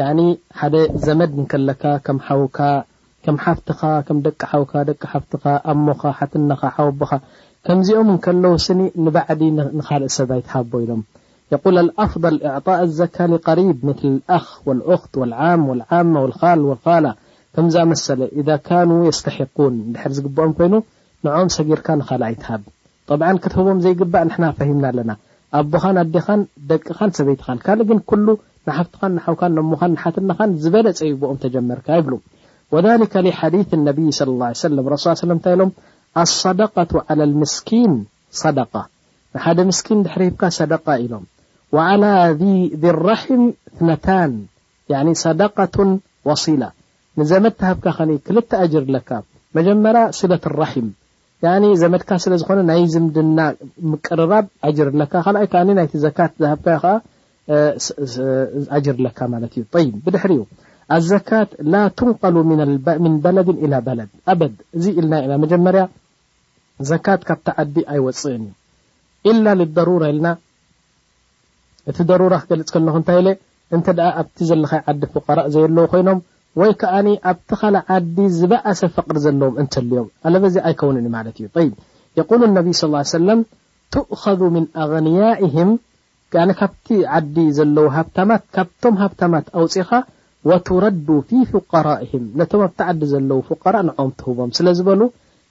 ያኒ ሓደ ዘመድ እንከለካ ከም ሓውካ ከም ሓፍትኻ ከም ደቂ ሓውካ ደቂ ሓፍትኻ ኣሞኻ ሓትነኻ ሓወቦኻ ከምዚኦም እንከለዉ ስኒ ንባዕዲ ንኻልእ ሰብ ኣይትሃቦ ኢሎም የቁል ኣልኣፍደል እዕጣእ ኣዘካ ሊቀሪብ ምትል ኣልኣኽ ወልኡኽት ወልዓም ወልዓመ ወልኻል ወልኻላ ከም ዝኣመሰለ ኢዛ ካኑ የስተሒቁን እንድሕር ዝግበኦም ኮይኑ ንዖኦም ሰጊርካ ንኻልእ ኣይትሃብ ጠብዓን ክትህቦም ዘይግባእ ንሕና ፈሂምና ኣለና ኣቦኻን ኣዴኻን ደቅኻን ሰበይትኻን ካልእ ግን ኩሉ ንሓፍትኻን ንሓውካን ነሞኻን ንሓትነኻን ዝበለጸ ዩ ብኦም ተጀመርካ ይብሉ ወዛሊከ ሊሓዲት ነብይ ሰለላሁ ዓለይሂ ወሰለም ረሱል ሰለላሁ ዓለይሂ ወሰለም እንታይ ኢሎም ኣሰደቀቱ ዓለል ምስኪን ሰደቃ ንሓደ ምስኪን ድሕሪ ሂብካ ሰደቃ ኢሎም ወዓላ ዚ ራሒም ትነታን ያኒ ሰደቀቱን ወሲላ ንዘመድ ተሃብካ ከኒ ክልተ ኣጅር ኣለካ መጀመርያ ስለት ራሒም ያኒ ዘመድካ ስለ ዝኮነ ናይ ዝምድና ምቅርራብ ኣጅር ኣለካ ካልኣይ ካኣ ናይቲ ዘካት ዝሃብካዮ ካኣ ኣጅር ኣለካ ማለት እዩ طይብ ብድሕሪኡ ኣዘካት ላ ትንቀሉ ምን በለድ ኢላ በለድ ኣበድ እዚ ኢልና ኢና መጀመርያ ዘካት ካብቲ ዓዲ ኣይወፅእን እዩ ኢላ ልደሩራ ኢልና እቲ ደሩራ ክገልጽ ከለኹ እንታይ ኢለ እንተ ኣብቲ ዘለኻዮ ዓዲ ፉቀራእ ዘየለዉ ኮይኖም ወይ ከኣ ኣብቲ ካልእ ዓዲ ዝበኣሰ ፈቅሪ ዘለዎም እንተልዮም ኣለበዚያ ኣይከውንን እዩ ማለት እዩ ጠይብ የቁሉ ነቢ ስ ሰለም ትእኸዙ ምን ኣغንያእህም ያኒ ካብቲ ዓዲ ዘለዉ ሃብታማት ካብቶም ሃብታማት ኣውጺኻ ወቱረዱ ፊ ፉቀራእህም ነቶም ኣብቲ ዓዲ ዘለዉ ፉቀራእ ንዖም ትህቦም ስለ ዝበሉ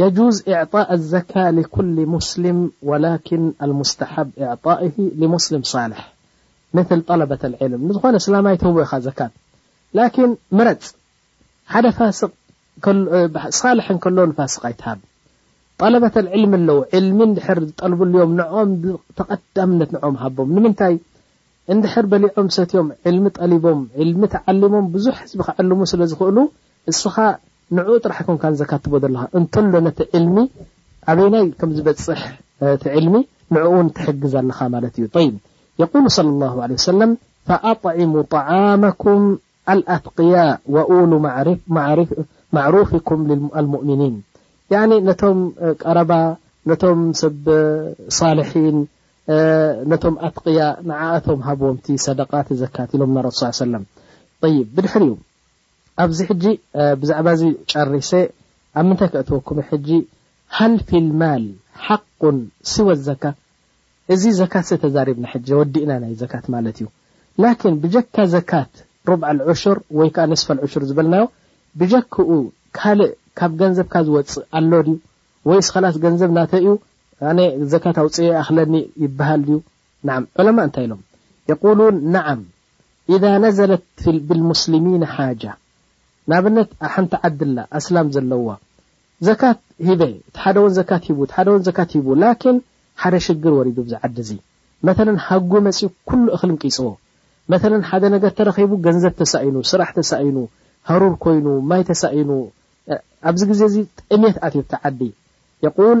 የጁዝ ኢዕጣእ ኣዘካ ሊኩሊ ሙስሊም ወላኪን ኣልሙስተሓብ ኢዕጣእሂ ሊሙስሊም ሳልሕ ምትል ጠለበት ኣልዒልም ንዝኾነ እስላማይ ትህቦ ኢኻ ዘካት ላኪን ምረጽ ሓደ ፋስቅ ሳልሕ እንከሎ ንፋስቅ ኣይትሃብ ጠለበት ኣልዒልም ኣለዉ ዕልሚ እንድሕር ዝጠልቡ ልዮም ንዖም ተቐዳምነት ንዖም ሃቦም ንምንታይ እንድሕር በሊዖም ሰትዮም ዕልሚ ጠሊቦም ዕልሚ ተዓሊሞም ብዙሕ ህዝቢ ክዕልሙ ስለ ዝኽእሉ እስኻ ንዕኡ ጥራሕ ኣይኮንካን ዘካትቦ ዘለኻ እንተሎ ነቲ ዕልሚ ኣበይናይ ከም ዝበጽሕ እቲ ዕልሚ ንዕኡ ውን ትሕግዝ ኣለኻ ማለት እዩ طይብ የቁሉ صለ ላሁ ለ ወሰለም ፈኣጥዕሙ ጣዓመኩም ኣልኣትቅያእ ወኡሉ ማዕሩፍኩም ኣልሙእምኒን ያኒ ነቶም ቀረባ ነቶም ሰብ ሳልሒን ነቶም ኣትቅያ ንዓኣቶም ሃብዎምቲ ሰደቃቲ ዘካት ኢሎም ናረሱ ሰለም ይብ ብድሕሪኡ ኣብዚ ሕጂ ብዛዕባ እዚ ጨሪሰ ኣብ ምንታይ ከእትወኩም ሕጂ ሀል ፊል ማል ሐቁን ሲወ ዘካ እዚ ዘካትሰ ተዛሪብና ሕጂ ወዲእና ናይ ዘካት ማለት እዩ ላኪን ብጀካ ዘካት ሩብዐል ዑሽር ወይ ከኣ ንስፈል ዑሽር ዝበልናዮ ብጀክኡ ካልእ ካብ ገንዘብካ ዝወጽእ ኣሎ ድዩ ወይስ ኸላስ ገንዘብ ናተይ እዩ ኣነ ዘካት ኣውጽኤ ኣኽለኒ ይበሃል ድዩ ናዓም ዑለማእ እንታይ ኢሎም የቁሉን ናዓም ኢዛ ነዘለት ብልሙስሊሚን ሓጃ ንኣብነት ኣብ ሓንቲ ዓዲ ኣላ ኣስላም ዘለዋ ዘካት ሂበ እቲ ሓደ ውን ዘካት ሂቡ እቲ ሓደ ውን ዘካት ሂቡ ላኪን ሓደ ሽግር ወሪዱ ብዚ ዓዲ እዚ መተለን ሃጉ መጺኡ ኩሉ እኽሊ እንቂጽዎ መተለን ሓደ ነገር ተረኺቡ ገንዘብ ተሳኢኑ ስራሕ ተሳኢኑ ሃሩር ኮይኑ ማይ ተሳኢኑ ኣብዚ ግዜ እዚ ጥሜት ኣትዩ እቲ ዓዲ የቁል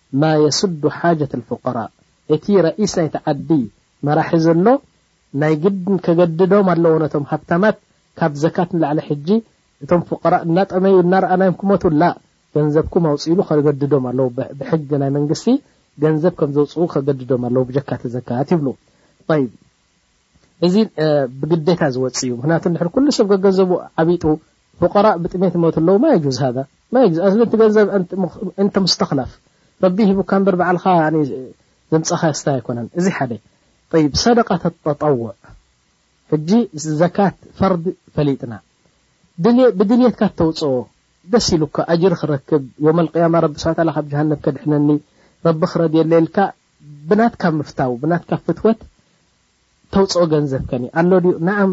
ማ የሱዱ ሓጀት ኣልፉቀራ እቲ ረኢስ ናይቲ ዓዲ መራሒ ዘሎ ናይ ግድን ከገድዶም ኣለዎ ነቶም ሃብታማት ካብ ዘካት ንላዕሊ ሕጂ እቶም ፉቀራ እናጠመዩ እናረኣናዮም ክሞቱ ላእ ገንዘብኩም ኣውጽኡ ኢሉ ከገድዶም ኣለዎ ብሕጊ ናይ መንግስቲ ገንዘብ ከምዘውጽኡ ከገድዶም ኣለዎ ብጀካ እቲ ዘካት ይብሉ ጠይብ እዚ ብግዴታ ዝወጽእ እዩ ምክንያቱ እንድሕር ኩሉ ሰብ ገገንዘቡ ዓቢጡ ፉቀራእ ብጥሜት ይሞቱ ኣለዉ ማ የጁዝ ሃዛ ማ የጁዝ ኣዚ ኣንቲ ገንዘብ ኣንተ ሙስተክለፍ ረቢ ሂቡካ እምበር ባዕልካ ዘምጻኻዮ ስታይ ኣይኮነን እዚ ሓደ طይብ ሰደቃ ተጠጠውዕ ሕጂ ዘካት ፈርድ ፈሊጥና ብድልየትካ ተውጽኦ ደስ ኢሉካ ኣጅሪ ክረክብ ዮመልቅያማ ረቢ ስብሓ ካብ ጀሃነብ ከድሕነኒ ረቢ ክረድየለይ ኢልካ ብናትካ ምፍታው ብናትካ ፍትወት ተውጽኦ ገንዘብ ከኒ ኣሎ ድዩ ናኣም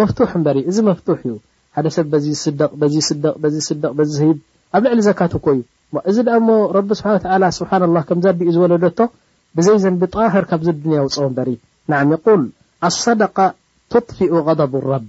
መፍቱሕ እምበር እዩ እዚ መፍቱሕ እዩ ሓደ ሰብ በዚ ዝስደቅ በዚ ይስደቅ በዚ ዝስደቅ በዚ ዝህብ ኣብ ልዕሊ ዘካት እኮ እዩ እዚ ድኣ እሞ ረቢ ስብሓን ወተዓላ ስብሓን ኣላህ ከምዚ ኣዲኡ ዝወለደቶ ብዘይ ዘንቢ ጣህር ካብዚ ዱንያ ኣውጽኦ እምበር እዩ ናኣም የቁል ኣሰደቃ ቱጥፊኡ ገደቡ ረብ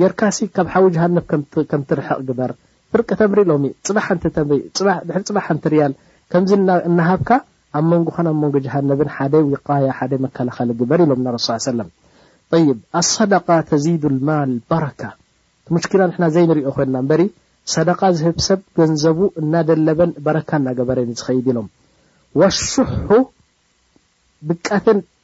ጌርካሲ ካብ ሓዊ ጀሃነብ ከም ትርሕቅ ግበር ፍርቂ ተምሪ ሎሚ ጽባሕ ሓንቲ ተምሪ ጽባሕ ድሕሪ ጽባሕ ሓንቲ ርያል ከምዚ እናሃብካ ኣብ መንጎኻን ኣብ መንጎ ጀሃነብን ሓደ ዊቃያ ሓደ መከላኸሊ ግበር ኢሎምና ረሱል ሰለላሁ ዐለይሂ ወሰለም ጠይብ ኣሰደቃ ተዚዱ ልማል በረካ እቲ ሙሽኪላ ንሕና ዘይንሪኦ ኮይንና እምበሪ ሰደቃ ዝህብ ሰብ ገንዘቡ እናደለበን በረካ እናገበረን እዩ ዝኸይድ ኢሎም ወሹሑ ድቃትን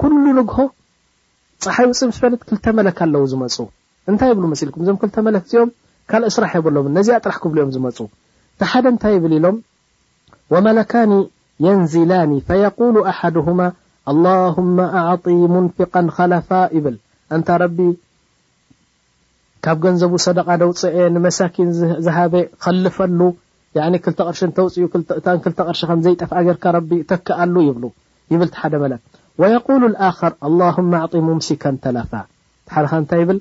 ኩሉ ንግሆ ጸሓይ ውጽእ ምስ በለት ክልተ መለክ ኣለዉ ዝመጹ። እንታይ ይብሉ መሲልኩም እዞም ክልተ መለክ እዚኦም ካልእ ስራሕ የብሎምን ነዚኣ ጥራሕ ክብሉ እዮም ዝመጹ። እቲ ሓደ እንታይ ይብል ኢሎም ወመለካኒ የንዚላኒ ፈየቁሉ ኣሓድሁማ ኣላሁመ ኣዕጢ ሙንፊቀን ኸለፋ ይብል ኣንታ ረቢ ካብ ገንዘቡ ሰደቓ ደውጽኤ ንመሳኪን ዝሃበ ኸልፈሉ ያኒ ክልተ ቕርሺ እንተውጽኡ እታ ክልተ ቕርሺ ከምዘይጠፍኣ ገርካ ረቢ ተክኣሉ ይብሉ ይብል ትሓደ መላክ ወየቁሉ ልኣኸር ኣላሁመ ኣዕጢ ሙምሲከን ተለፋ ትሓደ ኸኣ እንታይ ይብል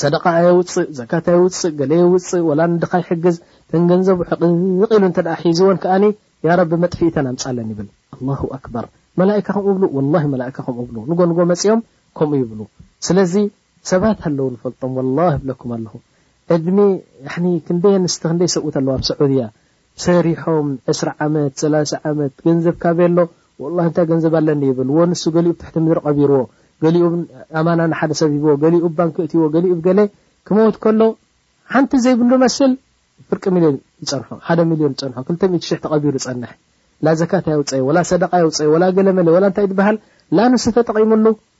ሰደቓ ኣየውጽእ ዘካት ኣየውጽእ ገለ የውጽእ ወላ ንድኻ ይሕግዝ ተን ገንዘቡ ሕቕቕ ኢሉ እንተ ሒዝወን ከኣኒ ያ ረቢ መጥፊኢተን ኣምጻለን ይብል ኣላሁ ኣክበር መላኢካ ከምኡ ይብሉ ወላሂ መላኢካ ከምኡ ይብሉ ንጎ ንጎ መጺኦም ከምኡ ይብሉ ስለዚ ሰባት ኣለዉ ንፈልጦም ወላሂ እብለኩም ኣለኹ ዕድሜ ያኒ ክንደይ ኣንስቲ ክንደይ ሰብኡት ኣለዉ ኣብ ስዑድያ ሰሪሖም ዕስራ ዓመት ሰላሳ ዓመት ገንዘብ ካበሎ ወላሂ እንታይ ገንዘብ ኣለኒ ይብል እዎ ንሱ ገሊኡ ብ ትሕቲ ምድሪ ቀቢርዎ ገሊኡ ብ ኣማና ንሓደ ሰብ ሂብዎ ገሊኡ ብ ባንኪ እእትዎ ገሊኡ ብ ገለ ክመውት ከሎ ሓንቲ ዘይብሉ መስል ፍርቂ ሚልዮን ይጸንሖ ሓደ ሚልዮን ይጸንሖ ክልተ ሚእቲ ሽሕ ተቐቢሩ ይጸንሕ ላ ዘካት ኣየውጸኢ ወላ ሰደቃ የውጸኢ ወላ ገለ መለ ወላ እንታይ ትበሃል ላ ንሱ ተጠቒምሉ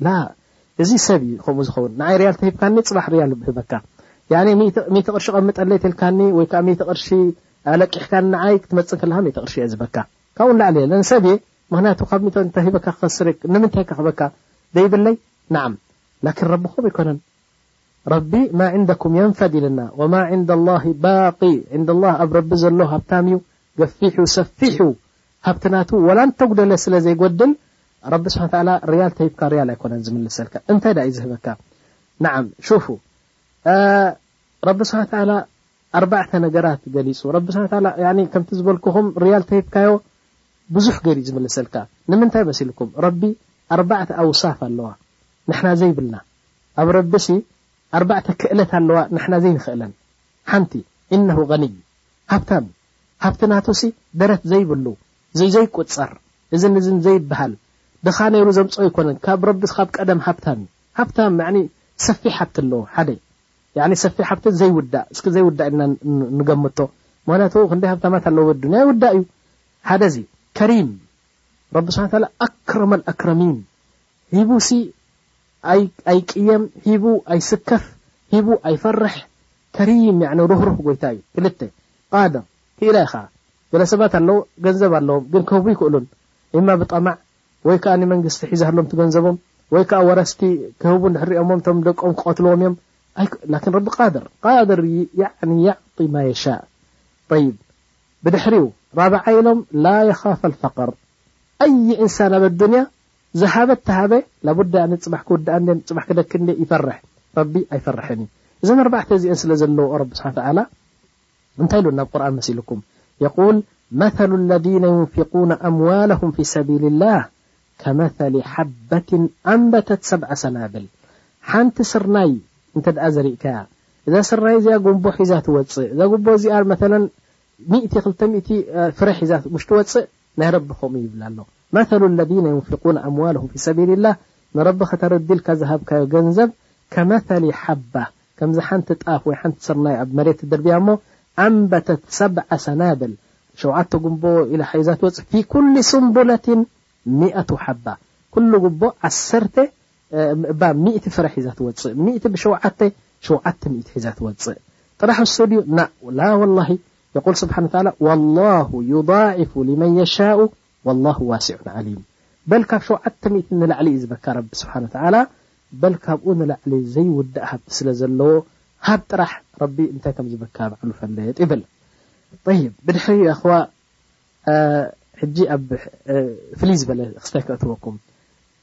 ላ እዚ ሰብ እዩ ከምኡ ዝኸውን ንዓይ ርያል ተሂብካኒ ፅባሕ ርያል ህበካ ያኒ ሚእቲ ቅርሺ ቐምጠለይ ተልካኒ ወይ ከዓ ሚእቲ ቅርሺ ኣለቂሕካኒ ንዓይ ክትመፅእ ከለኻ ሚእቲ ቅርሺ እየ ዝህበካ ካብኡ ንላዕሊ የለን ሰብ እየ ምክንያቱ ካብ ሚእቲ እንተሂበካ ክኸስር እየ ንምንታይ ከክህበካ ደይብለይ ናዓም ላኪን ረቢ ከምኡ ኣይኮነን ረቢ ማ ዕንደኩም የንፈድ ኢለና ወማ ዕንደ ላሂ ባቂ ዕንደ ላህ ኣብ ረቢ ዘሎ ሃብታም እዩ ገፊሕ እዩ ሰፊሕ እዩ ሃብቲ ናቱ ወላ እንተጉደለ ስለ ዘይጎድል ረቢ ስብሓን ወተዓላ ርያል ተሂብካ ርያል ኣይኮነን ዝምልሰልካ እንታይ ድኣ እዩ ዝህበካ ነዓም ሹፉ ረቢ ስብሓን ወተዓላ ኣርባዕተ ነገራት ገሊፁ ረቢ ስብሓን ወተዓላ ያኒ ከምቲ ዝበልኩኹም ርያል ተሂብካዮ ብዙሕ ገይሩ እዩ ዝምልሰልካ ንምንታይ መሲልኩም ረቢ ኣርባዕተ ኣውሳፍ ኣለዋ ንሕና ዘይብልና ኣብ ረቢሲ ኣርባዕተ ክእለት ኣለዋ ንሕና ዘይንኽእለን ሓንቲ እነሁ ገኒይ ሃብታም እዩ ሃብቲ ናቱሲ ደረት ዘይብሉ ዘይቁጸር እዝን እዝን ዘይብሃል ድኻ ነይሩ ዘምጽኦ ኣይኮነን ካብ ረቢ ካብ ቀደም ሃብታም እዩ ሃብታም ያኒ ሰፊሕ ሃብቲ ኣለዎ ሓደ ያኒ ሰፊሕ ሃብቲ ዘይውዳእ እስኪ ዘይውዳእ ኢልና ንገምቶ ምክንያቱ ክንደይ ሃብታማት ኣለዎ በዱንያ ይውዳእ እዩ ሓደ እዚ ከሪም ረቢ ስብሓን ታላ ኣክረመል ኣክረሚን ሂቡሲ ኣይቅየም ሂቡ ኣይስከፍ ሂቡ ኣይፈርሕ ከሪም ያዕኒ ሩህሩህ ጎይታ እዩ ክልተ ቃድር ክኢላ ኢኻ ገለ ሰባት ኣለዉ ገንዘብ ኣለዎም ግን ክህቡ ኣይክእሉን ኢማ ብጠማዕ ወይ ከኣ መንግስቲ ሒዛሎም እቲ ገንዘቦም ወይ ከኣ ወረስቲ ክህቡ እንድሕር ሪኦሞም እቶም ደቆም ክቀትልዎም እዮም ላኪን ረቢ ቃድር ቃድር ያዕኒ ያዕጢ ማ የሻእ ጠይብ ብድሕሪኡ ራብዓይ ኢሎም ላ የኻፍ ኣልፈቅር ኣይ ኢንሳን ኣብ ኣዱንያ ዝሃበ ተሃበ ላቡዳ ኣነ ጽባሕ ክውዳኣ እንድየ ጽባሕ ክደኪ እንድየ ይፈርሕ ረቢ ኣይፈርሕን እዩ እዘን ኣርባዕተ እዚኤን ስለ ዘለውኦ ረቢ ስብሓን ወተዓላ እንታይ ኢሉና ኣብ ቁርኣን መሲልኩም የቁል መተሉ ኣለዚነ ዩንፊቁነ ኣምዋለሁም ፊ ሰቢልላህ ከመተሊ ሓበትን ኣንበተት ሰብዓ ሰናብል ሓንቲ ስርናይ እንተ ደኣ ዘሪእካያ እዛ ስርናይ እዚኣ ጉንቦ ሒዛ ትወጽእ እዛ ጉንቦ እዚኣ መተለን ሚእቲ ክልተ ሚእቲ ፍረ ሒዛ ምስ ትወጽእ ናይ ረቢ ከምኡ ይብላ ኣሎ መተሉ ለዚነ ዩንፊቁነ ኣምዋለሁም ፊ ሰቢሊላህ ንረቢ ከተረድልካ ዝሃብካዮ ገንዘብ ከመተሊ ሓባ ከምዚ ሓንቲ ጣፍ ወይ ሓንቲ ስርናይ ኣብ መሬት ትድርብያ እሞ ኣንበተት ሰብዐ ሰናብል ሸውዓተ ጉምቦ ኢላ ሒዛ ትወጽእ ፊ ኩሊ ሱምቡለትን ሚእቱ ሓባ ኩሉ ጉቦ ዓሰርተ እባ ሚእቲ ፍረ ሒዛ ትወጽእ ሚእቲ ብሸውዓተ ሸውዓተ ሚእቲ ሒዛ ትወጽእ ጥራሕ እሱ ድዩ ናእ ላ ወላሂ የቁል ስብሓን ወተዓላ ወላሁ ዩዳዒፉ ሊመን የሻኡ ወላሁ ዋሲዑን ዓሊም በል ካብ ሸውዓተ ሚእቲ ንላዕሊ እዩ ዝበካ ረቢ ስብሓን ወተዓላ በል ካብኡ ንላዕሊ ዘይውዳእ ሃብቲ ስለ ዘለዎ ሃብ ጥራሕ ረቢ እንታይ ከም ዝበካ ባዕሉ ፈለጥ ይብል طيب ብድሕሪ ኣኸዋ ሕጂ ኣብ ፍልይ ዝበለ ክስታይ ከእትወኩም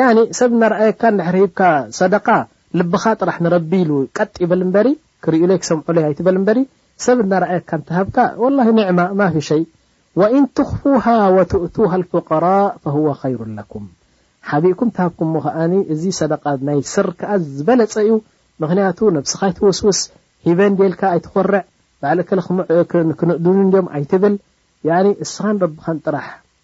ያኒ ሰብ እናረኣየካ እንድሕር ሂብካ ሰደቃ ልብኻ ጥራሕ ንረቢ ኢሉ ቀጥ ይበል እምበሪ ክሪኡለይ ክሰምዑለይ ኣይትበል እምበሪ ሰብ እናረኣየካ እንተሃብካ ወላሂ ኒዕማ ማፊ ሸይ ወኢን ቱኽፉሃ ወቱእቱሃ ኣልፉቀራእ ፈሁወ ኸይሩን ለኩም ሓቢእኩም ተሃብኩሞ ከኣ እዚ ሰደቃ ናይ ስር ከኣ ዝበለጸ እዩ ምኽንያቱ ነብስኻ ኣይትውስውስ ሂበ እንድየ ኢልካ ኣይትኾርዕ በዓል እከለ ክንእዱኒ እንድዮም ኣይትብል ያኒ እስኻን ረብኻን ጥራሕ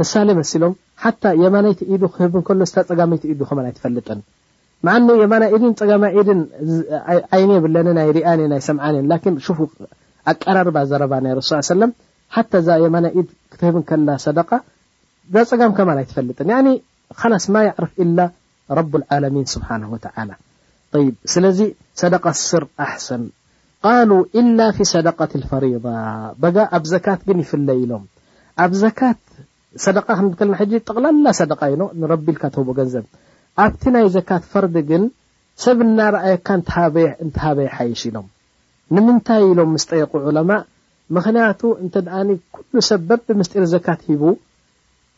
ምሳሌ መሲሎም ሓታ የማነይቲ ኢዱ ክህብ እንከሎ እስታ ጸጋመይቲ ኢዱ ከማን ኣይትፈልጥን ምዓኑ የማናይ ኢድን ጸጋማይ ኢድን ዓይኒ የብለንን ኣይሪኣን እየን ኣይሰምዓን እየን ላኪን ሹፉ ኣቀራርባ ዘረባ ናይ ረሱል ስ ሰለም ሓታ እዛ የማናይ ኢድ ክትህብ እንከላ ሰደቃ እዛ ጸጋም ከማን ኣይትፈልጥን ያኒ ኻላስ ማ ያዕርፍ ኢላ ረቡልዓለሚን ስብሓነሁ ወተዓላ ጠይብ ስለዚ ሰደቃ ስር ኣሕሰን ቃሉ ኢላ ፊ ሰደቀቲል ፈሪዳ በጋ ኣብ ዘካት ግን ይፍለ ኢሎም ኣብ ዘካት ሰደቃ ክንብል ከለና ሕጂ ጠቕላላ ሰደቃ ዩ ንረቢ ኢልካ ትህቦ ገንዘብ ኣብቲ ናይ ዘካት ፈርዲ ግን ሰብ እናረኣየካ እንተሃበ ይሓይሽ ኢሎም ንምንታይ ኢሎም ምስ ጠየቑ ዑለማእ ምኽንያቱ እንተ ኩሉ ሰብ በብምስጢር ዘካት ሂቡ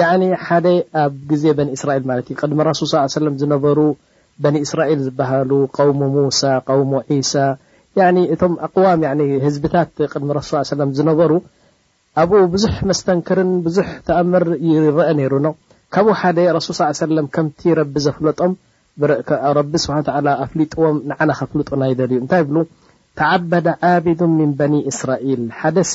ያኒ ሓደ ኣብ ግዜ በኒ እስራኤል ማለት እዩ ቅድሚ ረሱል ሰለላሁ ዓለይሂ ወሰለም ዝነበሩ በኒ እስራኤል ዝበሃሉ ቀውሙ ሙሳ ቀውሙ ዒሳ ያኒ እቶም ኣቕዋም ያኒ ህዝብታት ቅድሚ ረሱል ሰለላሁ ዓለይሂ ወሰለም ዝነበሩ ኣብኡ ብዙሕ መስተንክርን ብዙሕ ተኣምር ይረኣ ነይሩ ነው ካብኡ ሓደ ረሱል ሰለላሁ ዓለይሂ ወሰለም ከምቲ ረቢ ዘፍለጦም ረቢ ስብሓነ ወተዓላ ኣፍሊጥዎም ንዓና ከፍልጡና ይደልዩ እንታይ ይብሉ ተዓበደ ዓቢዱን ሚን በኒ እስራኤል ሓደሲ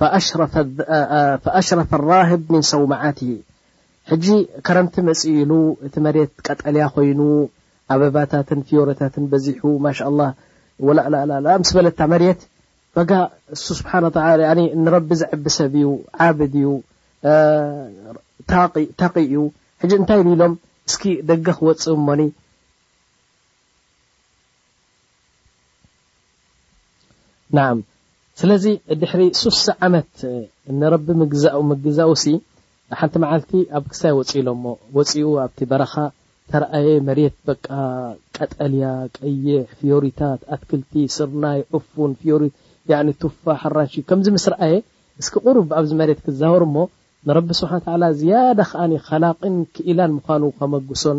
ፈኣሽረፈ ኣራህብ ምን ሰውመዓትህ ሕጂ ከረምቲ መጺኡ ኢሉ እቲ መሬት ቀጠልያ ኮይኑ ኣበባታትን ፍዮሪታትን በዚሑ ማሻላህ ወላእላእላእ ምስ በለት እታ መሬት በጋ እሱ ስብሓን ወተዓላ ያኒ ንረቢ ዘዕቢ ሰብ እዩ ዓብድ እዩ ታቒ ተቒ እዩ ሕጂ እንታይ ኢሉ ኢሎም እስኪ ደገ ክወጽእ እሞኒ ናዓ ስለዚ ድሕሪ ሱሳ ዓመት ንረቢ ምግዛኡ ምግዛኡሲ ሓንቲ መዓልቲ ኣብ ክሳይ ወፂኡ ኢሎሞ ወፂኡ ኣብቲ በረኻ ተርኣየ መሬት በቃ ቀጠልያ ቀይሕ ፍዮሪታት ኣትክልቲ ስርናይ ዕፉን ፍዮሪ ያኒ ቱፋሕ ኣራንሺ ከምዚ ምስ ረኣየ እስኪ ቁሩብ ኣብዚ መሬት ክዛወርሞ ንረቢ ስብሓን ተዓላ ዝያዳ ከዓኒ ኸላቅን ክኢላን ምዃኑ ከመጉሶን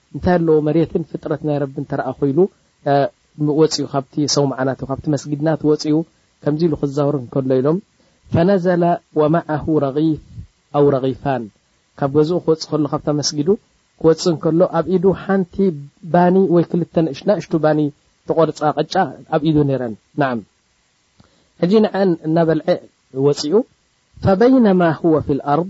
እንታይ ኣለዎ መሬትን ፍጥረት ናይ ረቢ እንተረኣኹ ኢሉ ወጺኡ ካብቲ ሰውምዓ ናቱ ካብቲ መስጊድ ናቱ ወጺኡ ከምዚ ኢሉ ክዛወር እንከሎ ኢሎም ፈነዘለ ወመዐሁ ረጊፍ ኣው ረጊፋን ካብ ገዝኡ ክወጽእ ከሎ ካብታ መስጊዱ ክወጽእ እንከሎ ኣብ ኢዱ ሓንቲ ባኒ ወይ ክልተ ናእሽቱ ባኒ ተቖርጻ ቅጫ ኣብ ኢዱ ነይረን ናዓም ሕጂ ንዐን እናበልዐ ወጺኡ ፈበይነማ ሁወ ፊ ልኣርድ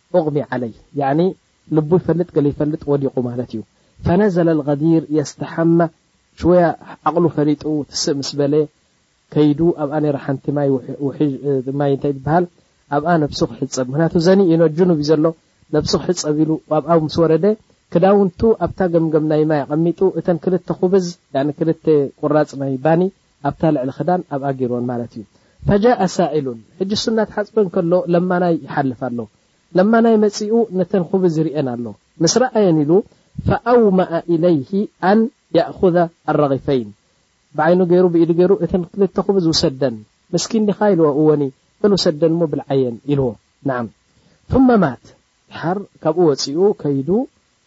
ኡግሚ ዓለይ ያኒ ልቡ ይፈልጥ ገለ ይፈልጥ ወዲቁ ማለት እዩ ፈነዘለ ልገዲር የስተሓመ ሽወያ ዓቅሉ ፈሊጡ ትስእ ምስ በለ ከይዱ ኣብኣ ነይራ ሓንቲ ማይ ውሕጅ ማይ እንታይ ትበሃል ኣብኣ ነብሱ ክሕፀብ ምክንያቱ ዘኒ እዩ ጁኑብ እዩ ዘሎ ነብሱ ክሕፀብ ኢሉ ኣብኣ ምስ ወረደ ክዳውንቱ ኣብታ ገምገም ናይ ማይ ኣቐሚጡ እተን ክልተ ኩብዝ ያኒ ክልተ ቁራፅ ናይ ባኒ ኣብታ ልዕሊ ክዳን ኣብኣ ጌርወን ማለት እዩ ፈጃኣ ሳኢሉን ሕጂ እሱ እናተሓጽበ እንከሎ ለማናይ ይሓልፍ ኣሎ ለማናይ መጺኡ ነተን ኹብዝ ይሪኤን ኣሎ ምስ ረኣየን ኢሉ ፈኣውመኣ ኢለይሂ ኣን የእኹዘ ኣረጊፈይን ብዓይኑ ጌሩ ብኢዱ ጌሩ እተን ክልተ ኹብዝ ውሰደን ምስኪን ዲኻ ኢልዎ እወኒ በል ውሰደን እሞ ብልዓየን ኢልዎ ነዓም ثመ ማት ድሓር ካብኡ ወጺኡ ከይዱ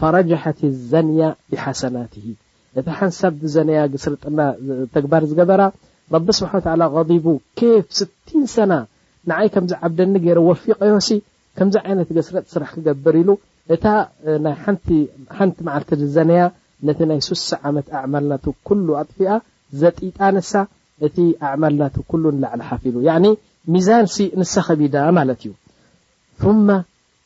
ፈረጀሐት ዘንያ ቢሐሰናትህ እታ ሓንሳብ ዝዘነያ ግስርጥና ተግባር ዝገበራ ረቢ ስብሓን ወተዓላ ገዲቡ ኬፍ ስቲን ሰና ንዓይ ከምዚ ዓብደኒ ገይረ ወፊቀዮሲ ከምዚ ዓይነት ገስረጥ ስራሕ ክገብር ኢሉ እታ ናይ ሓንቲ ሓንቲ መዓልቲ ዝዘነያ ነቲ ናይ ሱሳ ዓመት ኣዕማል ናቱ ኩሉ ኣጥፊኣ ዘጢጣ ንሳ እቲ ኣዕማል ናቱ ኩሉ ንላዕሊ ሓፊሉ ያኒ ሚዛንሲ ንሳ ከቢዳ ማለት እዩ ثመ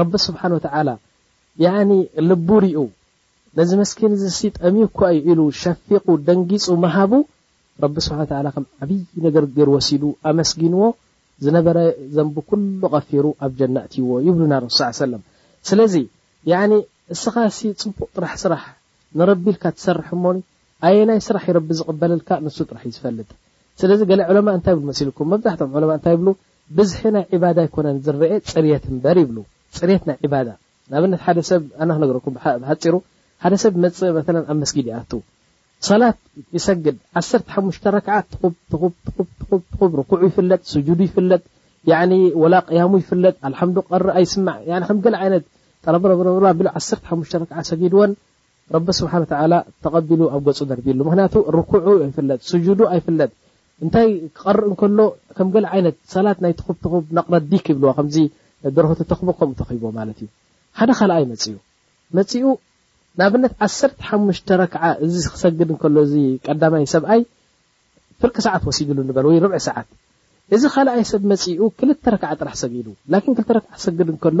ረቢ ስብሓን ወተዓላ ያኒ ልቡ ሪኡ ነዚ መስኪን እዚ ሲ ጠምዩ እኳ እዩ ኢሉ ሸፊቑ ደንጊፁ ምሃቡ ረቢ ስብሓን ወተዓላ ከም ዓብዪ ነገር ገይሩ ወሲዱ ኣመስጊንዎ ዝነበረ ዘንቡ ኩሉ ቐፊሩ ኣብ ጀና ኣእትይዎ ይብሉና ረሱ ስ ሰለም ስለዚ ያኒ እስኻ ሲ ፅቡቕ ጥራሕ ስራሕ ንረቢ ኢልካ ትሰርሕ እሞኒ ኣየናይ ስራሕ ይረቢ ዝቕበለልካ ንሱ ጥራሕ እዩ ዝፈልጥ ስለዚ ገለ ዕለማ እንታይ ይብሉ መሲልኩም መብዛሕትኦም ዕለማ እንታይ ይብሉ ብዝሒ ናይ ዒባዳ ኣይኮነን ዝረኤ ጽርየት እምበር ይብሉ ጽርየት ናይ ዒባዳ ንኣብነት ሓደ ሰብ ኣነ ክነግረኩም ብሓጺሩ ሓደ ሰብ ይመጽእ መተለን ኣብ መስጊድ ይኣቱ ሰላት ይሰግድ ዓሰርተ ሓሙሽተ ረክዓ ትኹብ ትኹብ ትኹብ ትኹብ ትኹብ ርኩዑ ይፍለጥ ስጁዱ ይፍለጥ ያዕኒ ወላ ቅያሙ ይፍለጥ ኣልሓምዱ ቀሪ ኣይስማዕ ያዕኒ ከም ገለ ዓይነት ጠረብረብረብራ ቢሉ ዓሰርተ ሓሙሽተ ረክዓ ሰጊድወን ረቢ ስብሓን ወተዓላ ተቐቢሉ ኣብ ገጹ ደርቢዩሉ ምኽንያቱ ርኩዑ ኣይፍለጥ ስጁዱ ኣይፍለጥ እንታይ ክቐርእ እንከሎ ከም ገለ ዓይነት ሰላት ናይ ትኹብ ትኹብ ነቕረ ዲክ ይብልዋ ከምዚ ደርሆ ተተኽቦ ከምኡ ተኺቦ ማለት እዩ ሓደ ካልኣይ መጺኡ መጺኡ ንኣብነት ዓሰርተ ሓሙሽተ ረክዓ እዚ ክሰግድ እንከሎ እዚ ቀዳማይ ሰብኣይ ፍርቂ ሰዓት ወሲድሉ ንበል ወይ ርብዒ ሰዓት እዚ ካልኣይ ሰብ መጺኡ ክልተ ረክዓ ጥራሕ ሰጊዱ ላኪን ክልተ ረክዓ ክሰግድ እንከሎ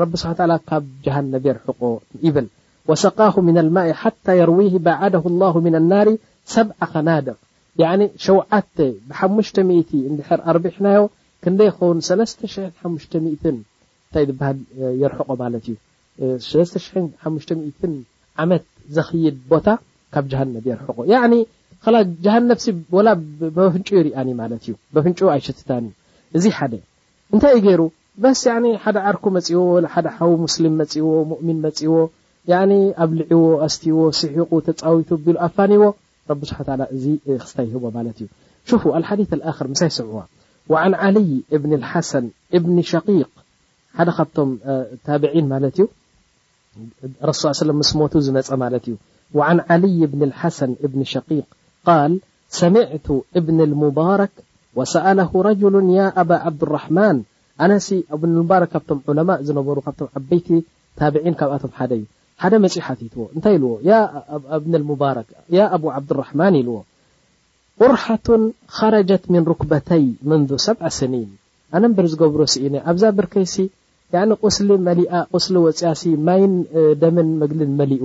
ረቢ ስብሓን ወተዓላ ካብ ጀሃነብ የርሕቆ ይብል ወሰቃሁ ምነ ልማኢ ሓታ የርዊሂ ባዓደሁ ላሁ ምነ ናሪ ሰብዓ ከናድቅ ያኒ ሸውዓተ ብሓሙሽተ ሚእቲ እንድሕር ኣርቢሕናዮ ክንደይ ይኸውን ሰለስተ ሽሕን ሓሙሽተ ሚእትን እንታይ ዝበሃል የርሕቆ ማለት እዩ ሰለስተ ሽሕን ሓሙሽተ ሚእትን ዓመት ዘኽይድ ቦታ ካብ ጀሃነብ የርሕቆ ያዕኒ ላ ጀሃነብ ሲ ወላ በፍንጩ ይርኣኒ ማለት እዩ በፍንጩ ኣይሸትታን እዩ እዚ ሓደ እንታይ እዩ ገይሩ በስ ያኒ ሓደ ዓርኩ መጺዎ ወላ ሓደ ሓው ሙስሊም መጺዎ ሙእሚን መጺዎ ያኒ ኣብሊዕዎ ኣስትይዎ ሲሒቁ ተጻዊቱ ቢሉ ኣፋንይዎ ረቢ ስብሓን ወተዓላ እዚ ክስታይ ይህቦ ማለት እዩ ሹፉ ኣልሓዲት ኣልኣኽር ምሳይ ስምዕዋ ወዓን ዓልይ እብኒ ኣልሓሰን እብኒ ሸቂቅ ሓደ ካብቶም ታብዒን ማለት እዩ ረሱል ሰለላሁ ዓለይሂ ወሰለም ምስ ሞቱ ዝመጸ ማለት እዩ። ወዓን ዓልይ ብን ኣልሓሰን እብኒ ሸቂቅ ቃል ሰሚዕቱ እብን ኣልሙባረክ ወሰኣለሁ ረጁሉን ያ ኣባ ዓብዱራሕማን ኣነሲ እብን ኣልሙባረክ ካብቶም ዑለማእ ዝነበሩ ካብቶም ዓበይቲ ታብዒን ካብኣቶም ሓደ እዩ ሓደ መጺኡ ሓቲትዎ እንታይ ኢልዎ ያ ኣባ እብን ኣልሙባረክ ያ ኣቡ ዓብዱራሕማን ኢልዎ ቁርሓቱን ኸረጀት ምን ሩክበተይ ምንዙ ሰብዐ ስኒን ኣነ እምበር ዝገብሮ ስኢነ ኣብዛ ብርከይሲ ያኒ ቁስሊ መሊኣ ቁስሊ ወጽያሲ ማይን ደምን መግልን መሊኡ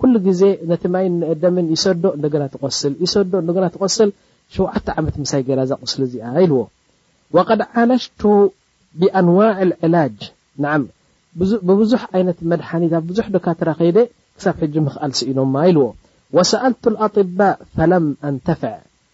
ኩሉ ግዜ ነቲ ማይን ደምን ይሰዶ እንደገና ትቆስል ይሰዶ እንደገና ትቆስል ሸውዓተ ዓመት ምሳይ ገይራ እዛ ቁስሊ እዚኣ ኢልዎ ወቀድ ዓለሽቱ ብኣንዋዕ ልዕላጅ ንዓም ብብዙሕ ዓይነት መድሓኒት ኣብ ብዙሕ ደካትራ ከይደ ክሳብ ሕጂ ምኽኣል ስኢኖማ ኢልዎ ወሰኣልቱ ኣጢባእ ፈለም ኣንተፍዕ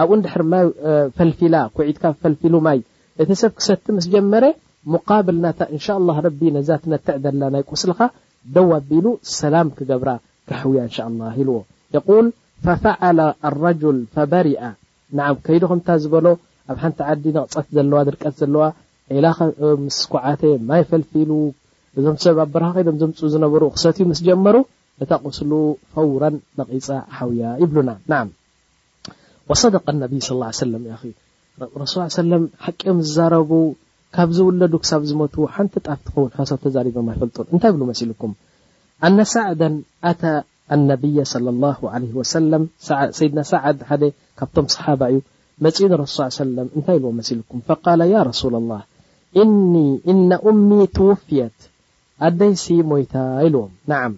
ኣብኡ እንድሕር ማይ ፈልፊላ፣ ኩዒትካ ፈልፊሉ ማይ እቲ ሰብ ክሰቲ ምስ ጀመረ፣ ሙቃብል ናታ እንሻላህ ረቢ ነዛ ትነትዕ ዘላ ናይ ቁስልኻ ደው ኣቢሉ ሰላም ክገብራ ከሕውያ እንሻላህ ኢልዎ። የቁል፣ ፈፈዐለ ኣልረጁል ፈበሪኣ፣ ነዓም ከይዱ ከምታ ዝበሎ ኣብ ሓንቲ ዓዲ ነቕጸት ዘለዋ ድርቀት ዘለዋ ዒላ ምስ ኩዓተ ማይ ፈልፊሉ እዞም ሰብ ኣብ በረኻ ከይዶም ዘምጽኡ ዝነበሩ ክሰትዩ ምስ ጀመሩ እታ ቁስሉ ፈውረን ነቒጻ ሓውያ ይብሉና። ነዓም። ወሰደቀ ነብይ ስ ላ ሰለም ያኺ ረሱል ስ ሰለም ሓቂዮም ዝዛረቡ ካብ ዝውለዱ ክሳብ ዝመቱ ሓንቲ ጣፍ ትኸውን ሓሶት ተዛሪቦም ኣይፈልጡን እንታይ ብሉ መሲልኩም ኣነ ሳዕደን ኣታ ኣነብይ صለ ላሁ ለ ወሰለም ሰይድና ሳዓድ ሓደ ካብቶም ሰሓባ እዩ መፅኡ ንረሱል ስ ሰለም እንታይ ኢልዎ መሲልኩም ፈቃለ ያ ረሱላ ላህ እኒ እነ እሚ ትውፍየት ኣደይሲ ሞይታ ኢልዎም ናዓም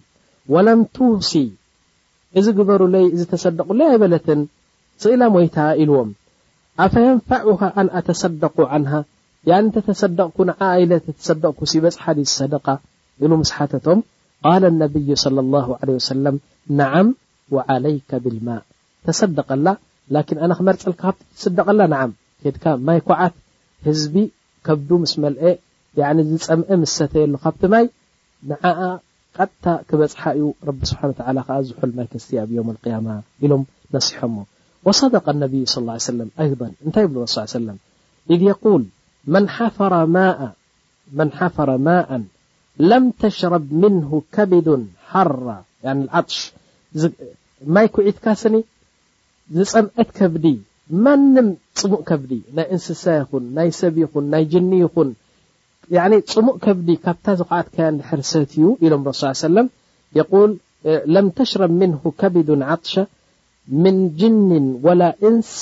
ወለም ትውሲ እዚ ግበሩለይ እዚ ተሰደቑለይ ኣይበለትን ስኢላ ሞይታ ኢልዎም ኣፈየንፋዑካ ኣን ኣተሰደቑ ዓንሃ ያን እንተተሰደቕኩ ንዓኣ ኢለ እንተተሰደቕኩሲ ይበጽሓ ድዩ ሰደቓ ኢሉ ምስ ሓተቶም ቃለ ነብዩ ሰለ ላሁ ዓለይሂ ወሰለም ነዓም ወዓለይከ ብልማእ ተሰደቐላ ላኪን ኣነ ክመርጸልካ ካብቲ ትስደቐላ ነዓም ኬድካ ማይ ኳዓት ህዝቢ ከብዱ ምስ መልኤ ያዕኒ ዝጸምኤ ምስ ሰተየሉ ካብቲ ማይ ንዓኣ ቐጥታ ክበጽሓ እዩ ረቢ ስብሓን ወተዓላ ከኣ እዚ ሑልም ኣይከስትያ ኣብ የውመል ቂያማ ኢሎም ነሲሖሞ ወሰደቀ ነብዩ ሰለላሁ ዓለይሂ ወሰለም ኣይደን እንታይ ይብሉ ረሱል ሰለላሁ ዓለይሂ ወሰለም ኢዝ የቁል መን ሓፈረ ማእ መን ሓፈረ ማእን ለም ተሽረብ ምንሁ ከብዱን ሓራ ያኒ ልዓጥሽ ማይ ኩዒትካ ስኒ ዝጸምዐት ከብዲ ማንም ጽሙእ ከብዲ ናይ እንስሳ ይኹን ናይ ሰብ ይኹን ናይ ጅኒ ይኹን ያኒ ጽሙእ ከብዲ ካብታ ዝቐኣትካያ እንድሕር ሰትዩ ኢሎም ረሱል ሰለላሁ ዐለይሂ ወሰለም የቁል ለም ተሽረብ ምንሁ ከብዱን ዓጥሸ ምን ጅንን ወላ እንስ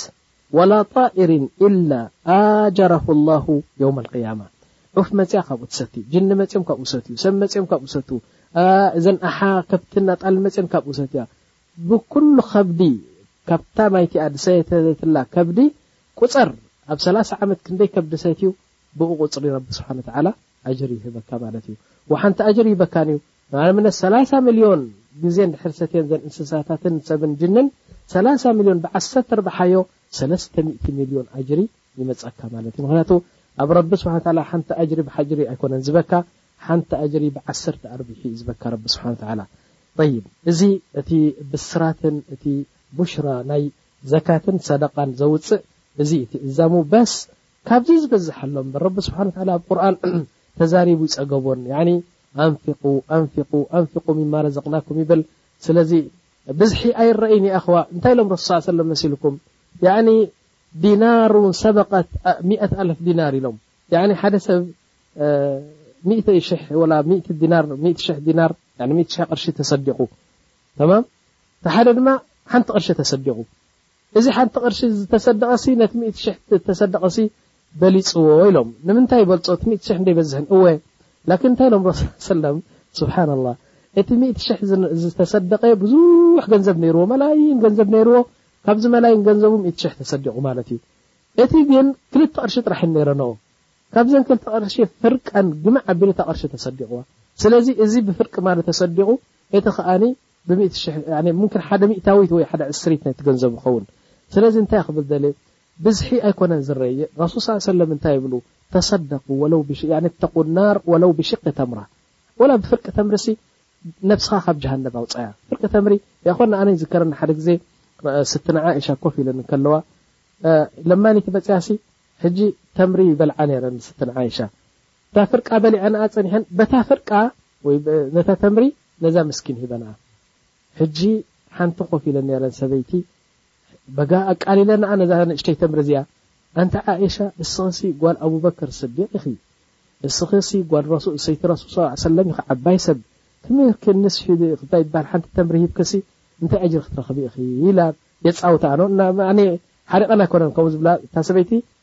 ወላ ጣኢሪን ኢላ ኣጀረሁ ላሁ የውም ኣልቅያማ ዑፍ መጽያ ካብኡ ትሰቲ ጅኒ መጽዮም ካብኡ ሰትዩ ሰብ መጽዮም ካብኡ ሰቱ እዘን ኣሓ ከብትን ኣጣል መጽን ካብኡ ሰትያ ብኩሉ ከብዲ ካብታ ማይቲኣ ድሰየተትላ ከብዲ ቁፀር ኣብ ሰላሳ ዓመት ክንደይ ከብዲ ሰትዩ ብኡ ቁጽሪ ረቢ ስብሓን ወተዓላ ኣጅር ይህበካ ማለት እዩ ወሓንቲ ኣጅር ይህበካን እዩ ንኣብነት ሰላሳ ሚልዮን ግዜ እንድሕር ሰትየን ዘን እንስሳታትን ሰብን ጅንን ሰላሳ ሚልዮን ብዓሰርተ ርብሓዮ ሰለስተ ሚእቲ ሚልዮን ኣጅሪ ይመጸካ ማለት እዩ ምክንያቱ ኣብ ረቢ ስብሓን ወተዓላ ሓንቲ ኣጅሪ ብሓጅሪ ኣይኮነን ዝበካ ሓንቲ ኣጅሪ ብዓሰርተ ኣርብሒ እዩ ዝበካ ረቢ ስብሓን ወተዓላ طይብ እዚ እቲ ብስራትን እቲ ቡሽራ ናይ ዘካትን ሰደቃን ዘውፅእ እዚ እቲ እዛሙ በስ ካብዚ ዝበዝሕ ኣሎ እምበር ረቢ ስብሓን ወተዓላ ኣብ ቁርኣን ተዛሪቡ ይፀገቦን ያኒ ኣንፊቁ ኣንፊቁ ኣንፊቁ ሚማ ረዘቅናኩም ይብል ስለዚ ብዝሒ ኣይረእይን ይኣኽዋ እንታይ ኢሎም ረሱ ስ ሰለም መሲልኩም ያኒ ዲናሩን ሰበቀት ሚእት ኣልፍ ዲናር ኢሎም ያኒ ሓደ ሰብ ሚእተይ ሽሕ ወላ ሚእቲ ዲናር ሚእቲ ሽሕ ዲናር ያኒ ሚእቲ ሽሕ ቅርሺ ተሰዲቑ ተማም እቲ ሓደ ድማ ሓንቲ ቅርሺ ተሰዲቑ እዚ ሓንቲ ቅርሺ ዝተሰደቐሲ ነቲ ሚእቲ ሽሕ ዝተሰደቐሲ በሊጽዎ ኢሎም። ንምንታይ ይበልጾ እቲ ሚእቲ ሽሕ እንዶይበዝሕን እወ ላኪን እንታይ ኢሎም ረሱል ስ ሰለም ስብሓን ኣላህ እቲ ሚእቲ ሽሕ ዝተሰደቐ ብዙሕ ገንዘብ ነይርዎ መላይን ገንዘብ ነይርዎ ካብዚ መላይን ገንዘቡ ሚእቲ ሽሕ ተሰዲቑ ማለት እዩ እቲ ግን ክልተ ቅርሺ ጥራሕ ነይረንኦ ካብዘን ክልተ ቅርሺ ፍርቀን ግምዕ ኣቢሉ እታ ቅርሺ ተሰዲቕዋ ስለዚ እዚ ብፍርቂ ማለት ተሰዲቑ እቲ ከኣኒ ብሚእቲ ሽሕ ያኒ ሙምኪን ሓደ ሚእታዊት ወይ ሓደ ዕስሪት ናይቲ ገንዘቡ ይኸውን። ስለዚ እንታይ እየ ክብል ደልየ ብዝሒ ኣይኮነን ዝረኤ የ ረሱል ሰለላሁ ዓለይሂ ወሰለም እንታይ ይብሉ ተሰደቁ ወለው ብሺ ያኒ እተቁ ናር ወለው ብሽቅ ተምራ ወላ ብፍርቂ ተምሪሲ ነብስኻ ካብ ጀሃነብ ኣውጻያ ፍርቂ ተምሪ ያኮና ኣነ ይዝከረኒ ሓደ ግዜ ስትና ዓኢሻ ኮፍ ኢለን ከለዋ ለማኒት መጽያሲ ሕጂ ተምሪ ይበልዓ ነይረን ስትና ዓኢሻ እታ ፍርቃ በሊዐንኣ ጸኒሐን በታ ፍርቃ ወይ ነታ ተምሪ ነዛ ምስኪን ሂበንኣ ሕጂ ሓንቲ ኮፍ ኢለን ነረን ሰበይቲ በጋ ኣቃሊለንኣ ነዛ ንእሽተይ ተምሪ እዚኣ ኣንቲ ዓኢሻ እስኺሲ ጓል ኣቡበክር ስዲቅ ኢኺ እስኺሲ ጓል ረሱ ሰይቲ ረሱል ስ ሰለም ኢኺ ዓባይ ሰብ ክመይ ክንስ እንታይ ይበሃል ሓንቲ ተምሪ ሂብክሲ እንታይ ኣጅሪ ክትረኽቢ ኢኺ ኢላ የጻውታ ኣነ ሓሪቐን ኣይኮነን ከምኡ ዝብላ እታ ሰበይቲ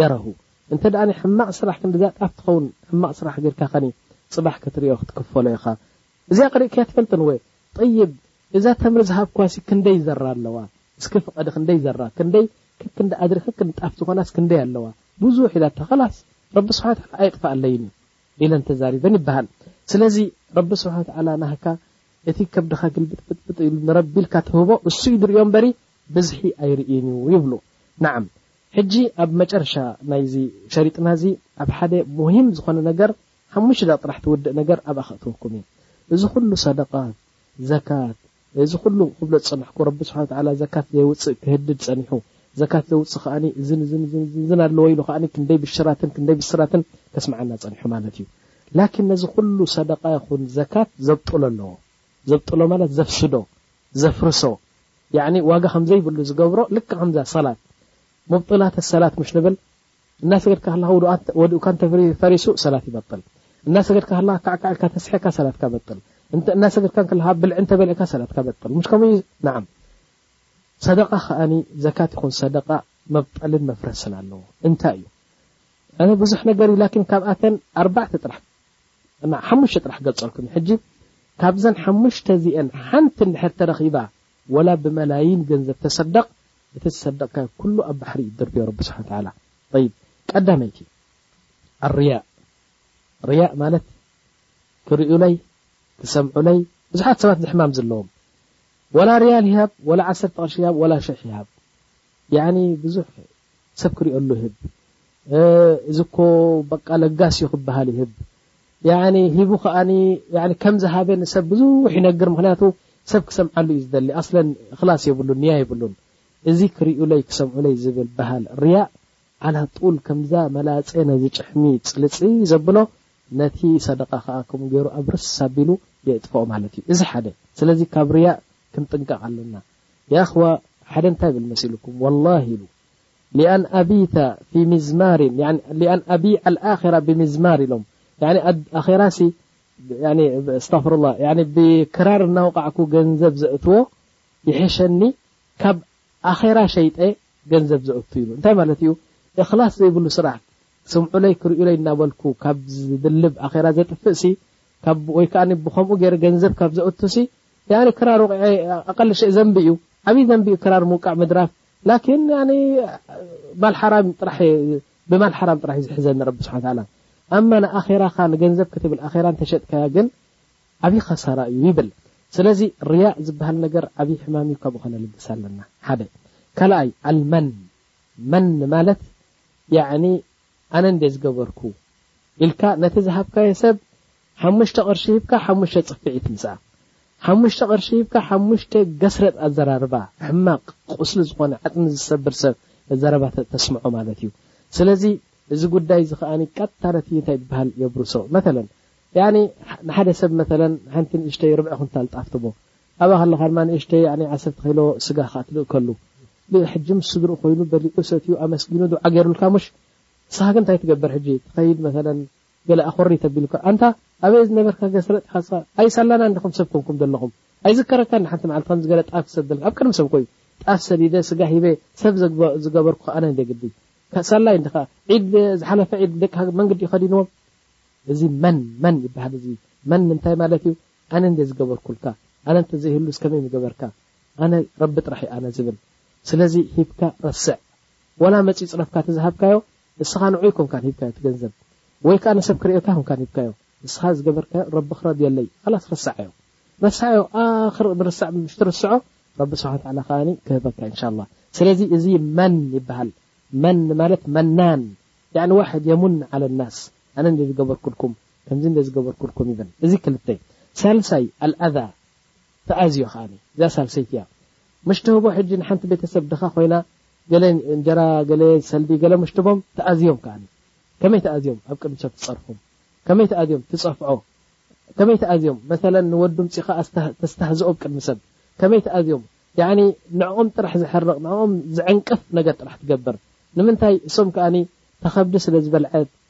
የረሁ እንተ ናይ ሕማቅ ስራሕ ክንድዛ ጣፍ ትኸውን ሕማቅ ስራሕ ጌርካ ከኒ ጽባሕ ክትሪኦ ክትክፈሎ ኢኻ እዚኣ ቀሪእካያ ትፈልጥን ወ ጠይብ እዛ ተምሪ ዝሃብክዋሲ ክንደይ ዘራ ኣለዋ እስኪ ፍቀዲ ክንደይ ዘራ ክንደይ ከክንዲ ኣድሪ ከክንዲ ጣፍ ዝኾናስ ክንደይ ኣለዋ ብዙሕ ኢላታ ኸላስ ረቢ ስብሓን ወተዓላ ኣየጥፋኣለይን እዩ ኢለን ተዛሪበን ይበሃል ስለዚ ረቢ ስብሓን ወተዓላ ናህካ እቲ ከብድኻ ግልብጥብጥብጥ ኢሉ ንረቢ ኢልካ ትህቦ እሱ እዩ ዝሪኦ እምበሪ ብዝሒ ኣይርእን እዩ ይብሉ ናዓም ሕጂ ኣብ መጨረሻ ናይዚ ሸሪጥና እዚ ኣብ ሓደ ሙሂም ዝኾነ ነገር ሓሙሽተ ደቂቅ ጥራሕ ትውድእ ነገር ኣብኣ ከእትወኩም እየ እዚ ኩሉ ሰደቃት ዘካት እዚ ኩሉ ክብሎ ዝጸናሕኩ ረቢ ስብሓን ወተዓላ ዘካት ዘየውጽእ ክህድድ ጸኒሑ ዘካት ዘውጽእ ከኣ እዝን እዝን እዝን እዝን ኣለዎ ኢሉ ከኣ ክንደይ ብሽራትን ክንደይ ብስራትን ከስምዓና ጸኒሑ ማለት እዩ ላኪን ነዚ ኩሉ ሰደቃ ይኹን ዘካት ዘብጥሎ ኣለዎ ዘብጥሎ ማለት ዘፍስዶ ዘፍርሶ ያዕኒ ዋጋ ከም ዘይብሉ ዝገብሮ ልክዕ ከምዛ ሰላት ሙብጥላት ሰላት ምሽ ንብል እናሰገድካ ከለካ ውዱኣት ወድኡካ እንተፈሪሱ ሰላት ይበጥል እናሰገድካ ከለካ ካዕካዕ ኢልካ ተስሒካ ሰላትካ በጥል እናሰገድካ ከለካ ብልዒ እንተበልዕካ ሰላትካ በጥል ምሽ ከምኡ ንዓም ሰደቃ ከኣኒ ዘካት ይኹን ሰደቃ መብጠልን መፍረስን ኣለዎ እንታይ እዩ ኣነ ብዙሕ ነገር እዩ ላኪን ካብኣተን ኣርባዕተ ጥራሕ ን ሓሙሽተ ጥራሕ ክገልጸልኩም እየ ሕጂ ካብዘን ሓሙሽተ እዚኤን ሓንቲ እንድሕር ተረኺባ ወላ ብመላይን ገንዘብ ተሰደቕ እቲ ዝሰደቕካዮ ኩሉ ኣብ ባሕሪ እዩ ዝድርብዮ ረቢ ስብሓን ወተዓላ ጠይብ ቀዳመይቲ ኣርያእ ርያእ ማለት ክርእዩለይ ክሰምዑለይ ብዙሓት ሰባት ዝሕማም ዘለዎም ወላ ርያል ይሃብ ወላ ዓሰርተ ቅርሺ ይሃብ ወላ ሽሕ ይሃብ ያኒ ብዙሕ ሰብ ክሪኦሉ ይህብ እዚ እኮ በቃ ለጋስ እዩ ክበሃል ይህብ ያኒ ሂቡ ከኣ ያኒ ከም ዝሃበ ንሰብ ብዙሕ ይነግር ምክንያቱ ሰብ ክሰምዓሉ እዩ ዝደሊ ኣስለን እክላስ የብሉን ንያ የብሉን እዚ ክሪኡለይ ክሰምዑለይ ዝብል በሃል ርያ ዓላ ጡል ከምዛ መላፀ ነዚ ጭሕሚ ፅልፅይ ዘብሎ ነቲ ሰደቃ ከኣ ከምኡ ገይሩ ኣብ ርስ ኣቢሉ የጥፍኦ ማለት እዩ እዚ ሓደ ስለዚ ካብ ርያ ክንጥንቀቕ ኣለና ያኽዋ ሓደ እንታይ ብል መሲልኩም ዋላሂ ኢሉ ሊኣን ኣቢታ ፊ ሚዝማሪን ያኒ ሊኣን ኣቢዕ ኣልኣኼራ ብሚዝማር ኢሎም ያኒ ኣኼራሲ ያኒ ኣስታፍሩላህ ያኒ ብክራር እናውቃዕኩ ገንዘብ ዘእትዎ ይሕሸኒ ካብ ኣኼራ ሸይጠ ገንዘብ ዘእቱ ኢሉ እንታይ ማለት እዩ እኽላስ ዘይብሉ ስራሕ ስምዑለይ ክርእዩለይ እናበልኩ ካብ ዝድልብ ኣኼራ ዘጥፍእሲ ካብ ወይ ከኣ ብኸምኡ ገይረ ገንዘብ ካብ ዘእቱሲ ያኒ ክራር ወቂዐ ኣቀል ሸእ ዘንቢ እዩ ዓብይ ዘንቢ እዩ ክራር ምውቃዕ ምድራፍ ላኪን ያኒ ማል ሓራም ጥራሕ እየ ብማል ሓራም ጥራሕ እዩ ዝሕዘኒ ረቢ ስብሓን ተዓላ ኣማ ንኣኼራኻ ንገንዘብ ክትብል ኣኼራ እንተሸጥካያ ግን ዓብይ ኸሳራ እዩ ይብል ስለዚ ርያእ ዝበሃል ነገር ዓብዪ ሕማም እዩ ካብኡ ከነልግስ ኣለና ሓደ ካልኣይ ኣልመን መን ማለት ያዕኒ ኣነ እንደ ዝገበርኩ ኢልካ ነቲ ዝሃብካዮ ሰብ ሓሙሽተ ቅርሺ ሂብካ ሓሙሽተ ጽፍዒት ምጻእ ሓሙሽተ ቅርሺ ሂብካ ሓሙሽተ ገስረጥ ኣዘራርባ ሕማቅ ቁስሊ ዝኮነ ዓጽሚ ዝሰብር ሰብ ዘረባ ተስምዖ ማለት እዩ ስለዚ እዚ ጉዳይ እዚ ከኣ ቀጥታ ነቲ እንታይ ዝበሃል የብርሶ መተለ ያኒ ንሓደ ሰብ መተለ ሓንቲ ንእሽተይ ርብዒ ኩንታል ጣፍ ትቦ ኣባ ከለካ ድማ ንእሽተይ ያኒ ዓሰርተ ኪሎ ስጋ ከኣ ትልእከሉ ሕጂ ምስ ስድርኡ ኮይኑ በሊዑ ሰትዩ ኣመስጊኑ ዱዓ ገይሩልካ ሙሽ ንስኻ ግን እንታይ ትገብር ሕጂ ትኸይድ መተለ ገለ ኣኾርይ ተቢሉካ ኣንታ ኣበይ እየ ዝነበርካ ገስረጥ ሓጻ ኣይ ሳላና እንድኹም ሰብ ኮንኩም ዘለኹም ኣይዝከረካን ዶ ሓንቲ መዓልቲ ከምዚ ገለ ጣፍ ሰደልካ ኣብ ቅድሚ ሰብ እኮ እዩ ጣፍ ሰዲደ ስጋ ሂበ ሰብ ዝገበርኩካ ኣነ እንድየ ግዲ ሳላይ እንድኻ ዒድ ዝሓለፈ ዒድ ደቅካ መን ግዲኡ ከዲንዎም እዚ መን መን ይበሃል እዚ መን እንታይ ማለት እዩ ኣነ እንድየ ዝገበርኩልካ ኣነ እንተዘይህሉስ ከመይ ምገበርካ ኣነ ረቢ ጥራሕ እዩ ኣነ ዝብል ስለዚ ሂብካ ረስዕ ወላ መጽዩ ጽረፍካ ተዝሃብካዮ ንስኻ ንዑ ኣይኮንካን ሂብካዮ እቲ ገንዘብ ወይ ከኣ ንሰብ ክርእየካ ኣይኮንካን ሂብካዮ ንስኻ ዝገበርካዮ ረቢ ክረድየለይ ኸላስ ረስዓዮ ረስዓዮ ኣኽር ምርሳዕ ምሽ ትርስዖ ረቢ ስብሓን ተዓላ ከኣ ክህበካ እንሻላ ስለዚ እዚ መን ይበሃል መን ንማለት መናን ያዕኒ ዋሕድ የሙን ዓለ ናስ ኣነ እንደ ዝገበርኩልኩም ከምዚ እንደ ዝገበርኩልኩም ይብል እዚ ክልተ ሳልሳይ ኣልኣዛ ተኣዝዮ ከኣ እዛ ሳልሰይቲ እያ መሽተህቦ ሕጂ ንሓንቲ ቤተሰብ ድኻ ኮይና ገለ እንጀራ ገለ ሰልዲ ገለ መሽተቦም ተኣዝዮም ከኣ ከመይ ተኣዝዮም ኣብ ቅድሚ ሰብ ትጸርፎም ከመይ ተኣዝዮም ትጸፍዖ ከመይ ተኣዝዮም መሰለን ንወዱ ምጺኻ ተስተህዝኦ ብ ቅድሚ ሰብ ከመይ ተኣዝዮም ያኒ ንዕኦም ጥራሕ ዝሕርቕ ንዕኦም ዝዕንቅፍ ነገር ጥራሕ ትገብር ንምንታይ እሶም ከኣ ተኸብዲ ስለ ዝበልዐት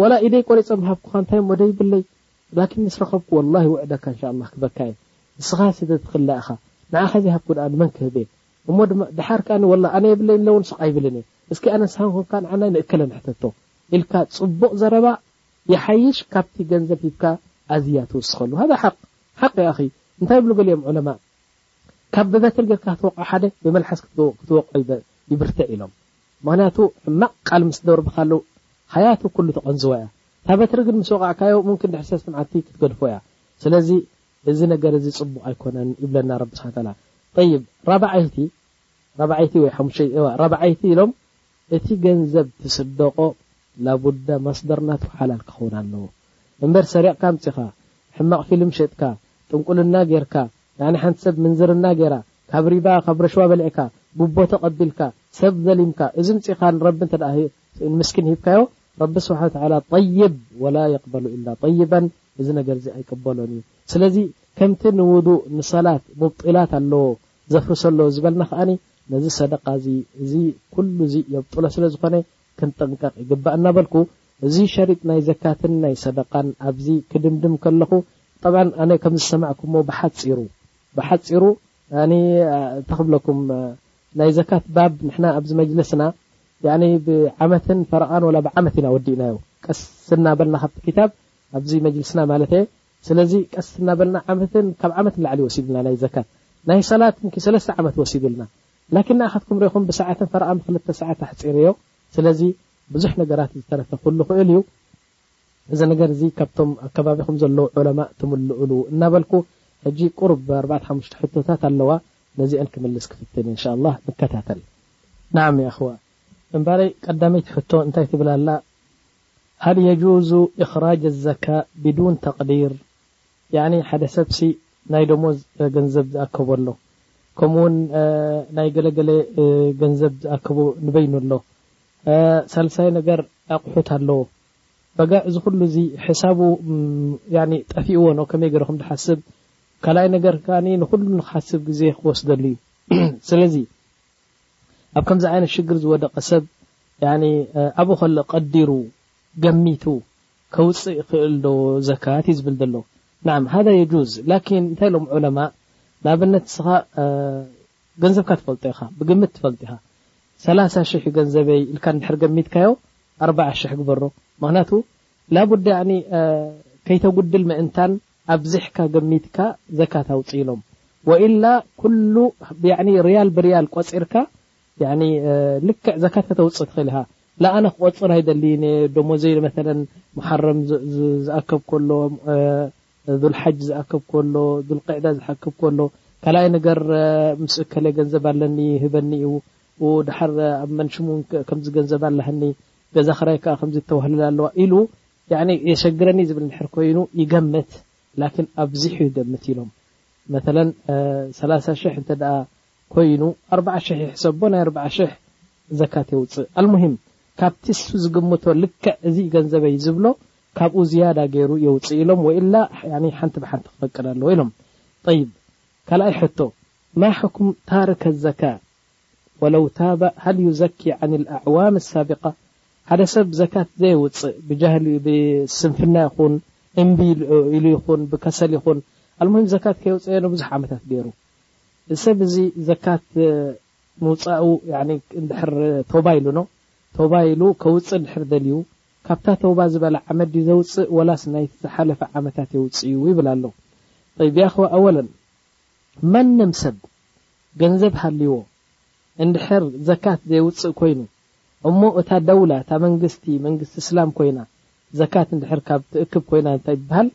ዋላ ኢደይ ቆሪጸ ምሃብኩኻ እንታይ እሞ ደይብለይ ላኪን ምስ ረኸብኩ ወላሂ ውዕደካ እንሻላህ ክበካ እየ ንስኻ ስለ ትኽላ ኢኻ ንዓኻ ዘይሃብኩ ድኣ ንመን ክህብ እየ እሞ ድማ ድሓር ከኣ ወላ ኣነ የብለይን ኢለውን ስቕ ኣይብልን እየ እስኪ ኣነ ንስኻ ኮንካ ንዓናይ ንእከለ ንሕተቶ ኢልካ ጽቡቕ ዘረባ ይሓይሽ ካብቲ ገንዘብ ሂብካ ኣዚያ ትውስኸሉ ሃዛ ሓቕ ሓቕ ዩ ኣኺ እንታይ ይብሉ ገሊኦም ዑለማእ ካብ ብበትር ጌርካ ክትወቕዖ ሓደ ብመልሓስ ክትወቕዖ ይብርትዕ ኢሎም ምኽንያቱ ሕማቕ ቃል ምስ ደርብኻሉ ሓያቱ ኩሉ ተቐንዝዋ እያ። እታ በትሪ ግን ምስ ወቓዕካዮ ሙምኪን ድሕሪ ሰለስተ መዓልቲ ክትገድፎ እያ። ስለዚ እዚ ነገር እዚ ጽቡቕ ኣይኮነን ይብለና ረቢ ስብሓነ ወተዓላ። ጠይብ ራብዓይቲ ራብዓይቲ ወይ ሓሙሸይቲ እዋ ራብዓይቲ ኢሎም እቲ ገንዘብ ትስደቖ ላቡዳ ማስደር ናቱ ሓላል ክኸውን ኣለዎ እምበር ሰሪቕካ ኣምጺኻ ሕማቕ ፊልም ሸጥካ ጥንቁልና ጌርካ ያኒ ሓንቲ ሰብ ምንዝርና ጌራ ካብ ሪባ ካብ ረሽዋ በሊዕካ ጉቦ ተቀቢልካ ሰብ ዘሊምካ እዚ ምጺኻ ንረቢ እንተ ንምስኪን ሂብካዮ ረቢ ስብሓን ወተዓላ ጠይብ ወላ የቅበሉ ኢላ ጠይበን እዚ ነገር እዚ ኣይቅበሎን እዩ ስለዚ ከምቲ ንውዱእ ንሰላት ሙብጢላት ኣለዎ ዘፍርሰ ኣለዎ ዝበልና ከኣ ነዚ ሰደቃ እዚ እዚ ኩሉ እዚ የብጥሎ ስለ ዝኾነ ክንጥንቀቕ ይግባእ እናበልኩ እዚ ሸሪጥ ናይ ዘካትን ናይ ሰደቓን ኣብዚ ክድምድም ከለኹ ጠብዓን ኣነ ከም ዝሰማዕኩሞ ብሓጺሩ ብሓጺሩ ያኒ እንታይ ክብለኩም ናይ ዘካት ባብ ንሕና ኣብዚ መጅልስና ያኒ ብዓመትን ፈረቓን ወላ ብዓመት ኢና ወዲእናዮ ቀስ እናበልና ካብቲ ክታብ ኣብዚ መጅልስና ማለት እየ ስለዚ ቀስ እናበልና ዓመትን ካብ ዓመት ንላዕሊ ወሲዱልና ናይ ዘካት ናይ ሰላት ምኪ ሰለስተ ዓመት ወሲዱልና ላኪን ናኣኻትኩም ሪኢኹም ብሳዓትን ፈረቓ ብክልተ ሳዓት ኣሕፂረዮ ስለዚ ብዙሕ ነገራት ዝተረፈ ኩሉ ክእል እዩ እዚ ነገር እዚ ካብቶም ኣከባቢኹም ዘለዉ ዑለማእ ትምልእሉ እናበልኩ ሕጂ ቁሩብ ኣርባዕተ ሓሙሽተ ሕቶታት ኣለዋ ነዚኤን ክምልስ ክፍትን እንሻ ኣላህ ንከታተል ናዓም ያኣኽዋ እምበረይ ቀዳመይቲ ሕቶ እንታይ ትብል ኣላ ሀል የጁዙ እኽራጅ ኣዘካ ብዱን ተቅዲር ያኒ ሓደ ሰብሲ ናይ ደሞዝ ገንዘብ ዝኣከቦ ኣሎ ከምኡ ውን ናይ ገለ ገለ ገንዘብ ዝኣከቦ ንበይኑ ኣሎ ሳልሳይ ነገር ኣቁሑት ኣለዎ በጋ እዚ ኩሉ እዚ ሕሳቡ ያኒ ጠፊእዎ ነው ከመይ ገይሩ ከም ዝሓስብ ካልኣይ ነገር ከኣ ንኩሉ ንክሓስብ ግዜ ክወስደሉ እዩ ስለዚ ኣብ ከምዚ ዓይነት ሽግር ዝወደቀ ሰብ ያኒ ኣቡ ከሎ ቀዲሩ ገሚቱ ከውጽእ ይኽእል ዶ ዘካት እዩ ዝብል ዘሎ ናዓም ሀዛ የጁዝ ላኪን እንታይ ኢሎም ዑለማእ ንኣብነት ንስኻ ገንዘብካ ትፈልጦ ኢኻ ብግምት ትፈልጥ ኢኻ ሰላሳ ሽሕ እዩ ገንዘበይ ኢልካ እንድሕር ገሚትካዮ ኣርባዓ ሽሕ ግበሮ ምኽንያቱ ላቡድ ያኒ ከይተጉድል ምእንታን ኣብዚሕካ ገሚትካ ዘካት ኣውጽእ ኢሎም ወኢላ ኩሉ ያኒ ርያል ብርያል ቆጺርካ ያኒ ልክዕ ዘካት ከተውጽእ ትኽእል ኢኻ ላ ኣነ ክቆጽር ኣይደልይን እየ ደሞዘይ መተለ መሓረም ዝኣከብ ኮሎ ዙልሓጅ ዝኣከብ ኮሎ ዙልቅዕዳ ዝሓክብ ኮሎ ካልኣይ ነገር ምስ እከለ ገንዘብ ኣለኒ ህበኒ እዩ ዳሓር ኣብ መንሽሙ ከምዚ ገንዘብ ኣለሃኒ ገዛ ክራይ ከዓ ከምዚ ተዋህልል ኣለዋ ኢሉ ያኒ የሸግረኒ ዝብል እንድሕር ኮይኑ ይገምት ላኪን ኣብዚሑ ይገምት ኢሎም መተለን ሰላሳ ሽሕ እንተ ኮይኑ ኣርብዓ ሽሕ ይሕሰቦ ናይ ኣርብዓ ሽሕ ዘካት የውጽእ ኣልሙሂም ካብቲ ንሱ ዝግምቶ ልክዕ እዚ እዩ ገንዘበይ ዝብሎ ካብኡ ዝያዳ ገይሩ የውጽእ ኢሎም ወኢላ ያኒ ሓንቲ ብሓንቲ ክፈቅድ ኣለዎ ኢሎም ጠይብ ካልኣይ ሕቶ ማ ሕኩም ታርክ ዘካ ወለው ታበ ሃል ዩዘኪ ዓን ልኣዕዋም ሳቢቃ ሓደ ሰብ ዘካት ዘየውጽእ ብጃህል ብስንፍና ይኹን እምቢ ኢሉ ይኹን ብከሰል ይኹን ኣልሙሂም ዘካት ከየውጸየ ንብዙሕ ዓመታት ገይሩ እዚ ሰብ እዚ ዘካት ምውጻኡ ያኒ እንድሕር ተውባ ኢሉኖ ተውባ ኢሉ ከውጽእ እንድሕር ደልዩ ካብታ ተውባ ዝበላ ዓመት ድዩ ዘውጽእ ወላስ ናይቲ ዝሓለፈ ዓመታት የውጽእ'ዩ ይብል ኣሎ طيب ያኣኽዋ ኣወለን ማንም ሰብ ገንዘብ ሃልይዎ እንድሕር ዘካት ዘየውጽእ ኮይኑ እሞ እታ ደውላ እታ መንግስቲ መንግስቲ እስላም ኮይና ዘካት እንድሕር ካብ ትእክብ ኮይና እንታይ ይብሃል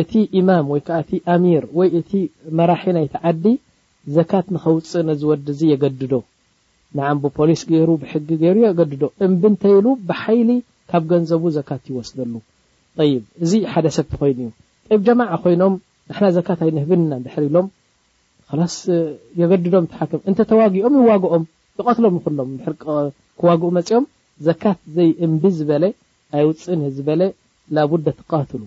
እቲ ኢማም ወይ ከኣ እቲ ኣሚር ወይ እቲ መራሒ ናይቲ ዓዲ ዘካት ንኸውጽእ ነዚ ወዲ እዚ የገድዶ። ነዓም ብፖሊስ ገይሩ ብሕጊ ገይሩ የገድዶ። እምቢ እንተ ኢሉ ብሓይሊ ካብ ገንዘቡ ዘካት ይወስደሉ። ጠይብ እዚ ሓደ ሰብ ተኾይኑ እዩ። ጠይብ ጀማዓ ኮይኖም ንሕና ዘካት ኣይንህብን ኢና እንድሕር ኢሎም ኸላስ የገድዶም እቲ ሓክም። እንተ ተዋጊኦም ይዋግኦም ይቐትሎም ንኹሎም እንድሕር ክዋግኡ መጺኦም ዘካት ዘይ እምቢ ዝበለ ኣይውጽእን እየ ዝበለ ላቡደ ትቃትሉ።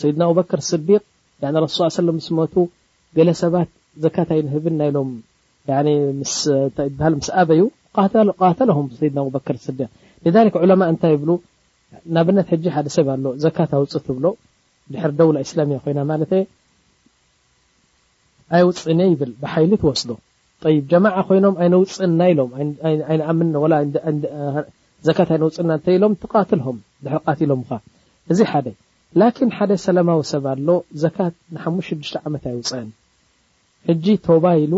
ሰይድና ኣቡበከር ስዲቅ ያኒ ረሱል ሰለላሁ ዓለይሂ ወሰለም ምስ መቱ ገለ ሰባት ዘካት ኣይንህብን ናይ ኢሎም ያኒ ምስ እንታይ ይብሃል ምስ ኣበዩ ቃተለሁም ሰይድና ኣቡበከር ስዲቅ لذلك ዑለማእ እንታይ ይብሉ ናብነት ሕጂ ሓደ ሰብ ኣሎ ዘካት ኣውጽ ትብሎ ድሕር ደውላ እስላምያ ኮይና ማለት ኣየውጽእን እየ ይብል ብሓይሊ ትወስዶ ጠይብ ጀማዓ ኮይኖም ኣይነውፅእና ኢሎም ኣይንኣምን ወላ ዘካት ኣይነውፅእና እንተኢሎም ትቃትልሆም ድሕሪ ቃቲሎምኻ እዚ ሓደ ላኪን ሓደ ሰላማዊ ሰብ ኣሎ ዘካት ንሓሙሽተ ሽዱሽተ ዓመት ኣይውፀእን ሕጂ ቶባ ኢሉ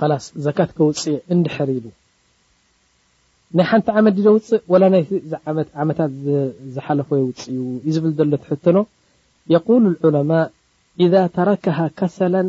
ኸላስ ዘካት ከውፅእ እየ እንድሕር ኢሉ ናይ ሓንቲ ዓመት ድዩ ዘውፅእ ወላ ናይ ዓመት ዓመታት ዝሓለፎ የውፅእ እዩ እዩ ዝብል ዘሎ ትሕትኖ የቁሉ ዑለማ ኢዛ ተረከሃ ከሰለን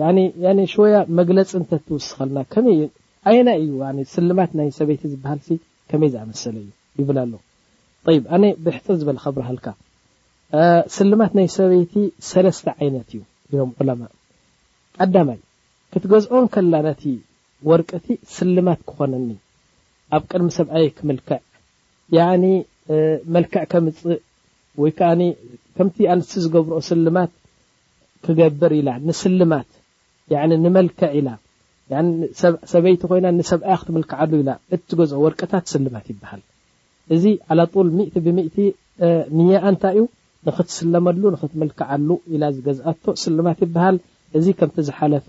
ያኒ ያኒ ሽወያ መግለጺ እንተ ትውስኸልና ከመይ እዩ ኣየናይ እዩ ያኒ ስልማት ናይ ሰበይቲ ዝብሃልሲ ከመይ ዝኣመሰለ እዩ ይብል ኣሎ ጠይብ ኣነ ብሕጽር ዝበለ ከብርሃልካ ስልማት ናይ ሰበይቲ ሰለስተ ዓይነት እዩ ኢሎም ዑለማ ቀዳማይ ክትገዝኦን ከላ ነቲ ወርቅቲ ስልማት ክኾነኒ ኣብ ቅድሚ ሰብኣየ ክምልከዕ ያኒ መልክዕ ከምጽእ ወይ ከዓኒ ከምቲ ኣንስቲ ዝገብርኦ ስልማት ክገብር ኢላ ንስልማት ያኒ ንመልክዕ ኢላ ያኒ ሰበይቲ ኮይና ንሰብኣያ ክትምልክዓሉ ኢላ እትገዝኦ ወርቅታት ስልማት ይበሃል። እዚ ዓላ ጡል ሚእቲ ብሚእቲ ንያኣ እንታይ እዩ ንኽትስለመሉ ንኽትምልክዓሉ ኢላ ዝገዝኣቶ ስልማት ይበሃል። እዚ ከምቲ ዝሓለፈ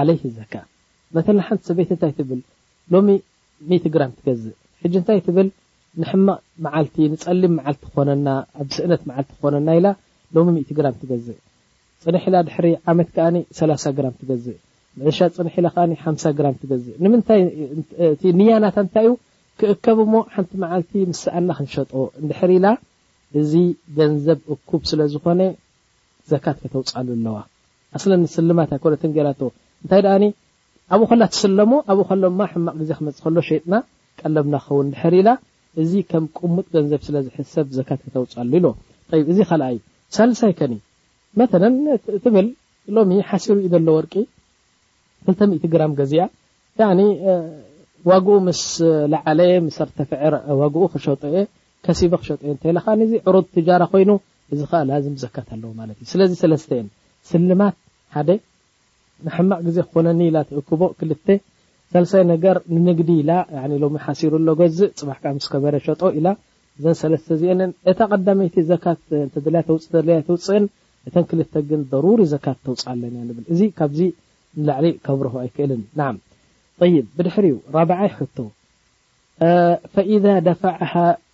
ዓለይሂ ዘካ መተላ ሓንቲ ሰበይቲ እንታይ ትብል ሎሚ ሚእቲ ግራም ትገዝእ ሕጂ እንታይ ትብል ንሕማቕ መዓልቲ ንጸሊም መዓልቲ ክኾነና ኣብ ስእነት መዓልቲ ክኾነና ኢላ ሎሚ ሚእቲ ግራም ትገዝእ ጽንሕ ኢላ ድሕሪ ዓመት ከኣ ሰላሳ ግራም ትገዝእ ምዕሻ ጽንሕ ኢላ ከኣ ሓምሳ ግራም ትገዝእ ንምንታይ እቲ ንያ ናታ እንታይ እዩ ክእከብ እሞ ሓንቲ መዓልቲ ምስ ሰኣና ክንሸጦ እንድሕር ኢላ እዚ ገንዘብ እኩብ ስለ ዝኾነ ዘካት ከተውጽኣሉ ኣለዋ ኣስለን ስልማት ኣይኮነትን ጌራቶ እንታይ ደኣኒ ኣብኡ ከላ ትስለሞ ኣብኡ ከሎማ ሕማቅ ግዜ ክመጽእ ከሎ ሸይጥና ቀለብና ክኸውን እንድሕር ኢላ እዚ ከም ቅሙጥ ገንዘብ ስለ ዝሕሰብ ዘካት ከተውጽኣሉ ኢሎ ጠይብ እዚ ካልኣይ ሳልሳይ ከኒ መተለን ትብል ሎሚ ሓሲሩ እዩ ዘሎ ወርቂ ክልተ ሚእቲ ግራም ገዚኣ ያኒ ዋግኡ ምስ ለዓለ ምስ ኣርተፍዐ ዋግኡ ክሸጦ እየ ከሲበ ክሸጦ እየ እንተኢለ ከኣ እዚ ዕሩድ ትጃራ ኮይኑ እዚ ከኣ ላዝም ዘካት ኣለዎ ማለት እዩ። ስለዚ ሰለስተ እየን ስልማት፣ ሓደ ንሕማቕ ግዜ ክኾነኒ ኢላ ትእክቦ፣ ክልተ ሳልሳይ ነገር ንንግዲ ኢላ ያኒ ሎሚ ሓሲሩ ኣሎ ገዝእ ጽባሕ ከኣ ምስ ከበረ ሸጦ ኢላ እዘን ሰለስተ እዚኤን እየን። እታ ቀዳመይቲ ዘካት እንተ ደልያ ተውጽእ እንተ ደልያ ኣይተውጽእን እተን ክልተ ግን ደሩሪ ዘካት ተውጽእ ኣለን እያ ንብል። እዚ ካብዚ ንላዕሊ ከብርሆ ኣይክእልን። ናዓም ጠይብ ብድሕሪኡ ራብዓይ ሕቶ ፈኢዛ ደፈዐሃ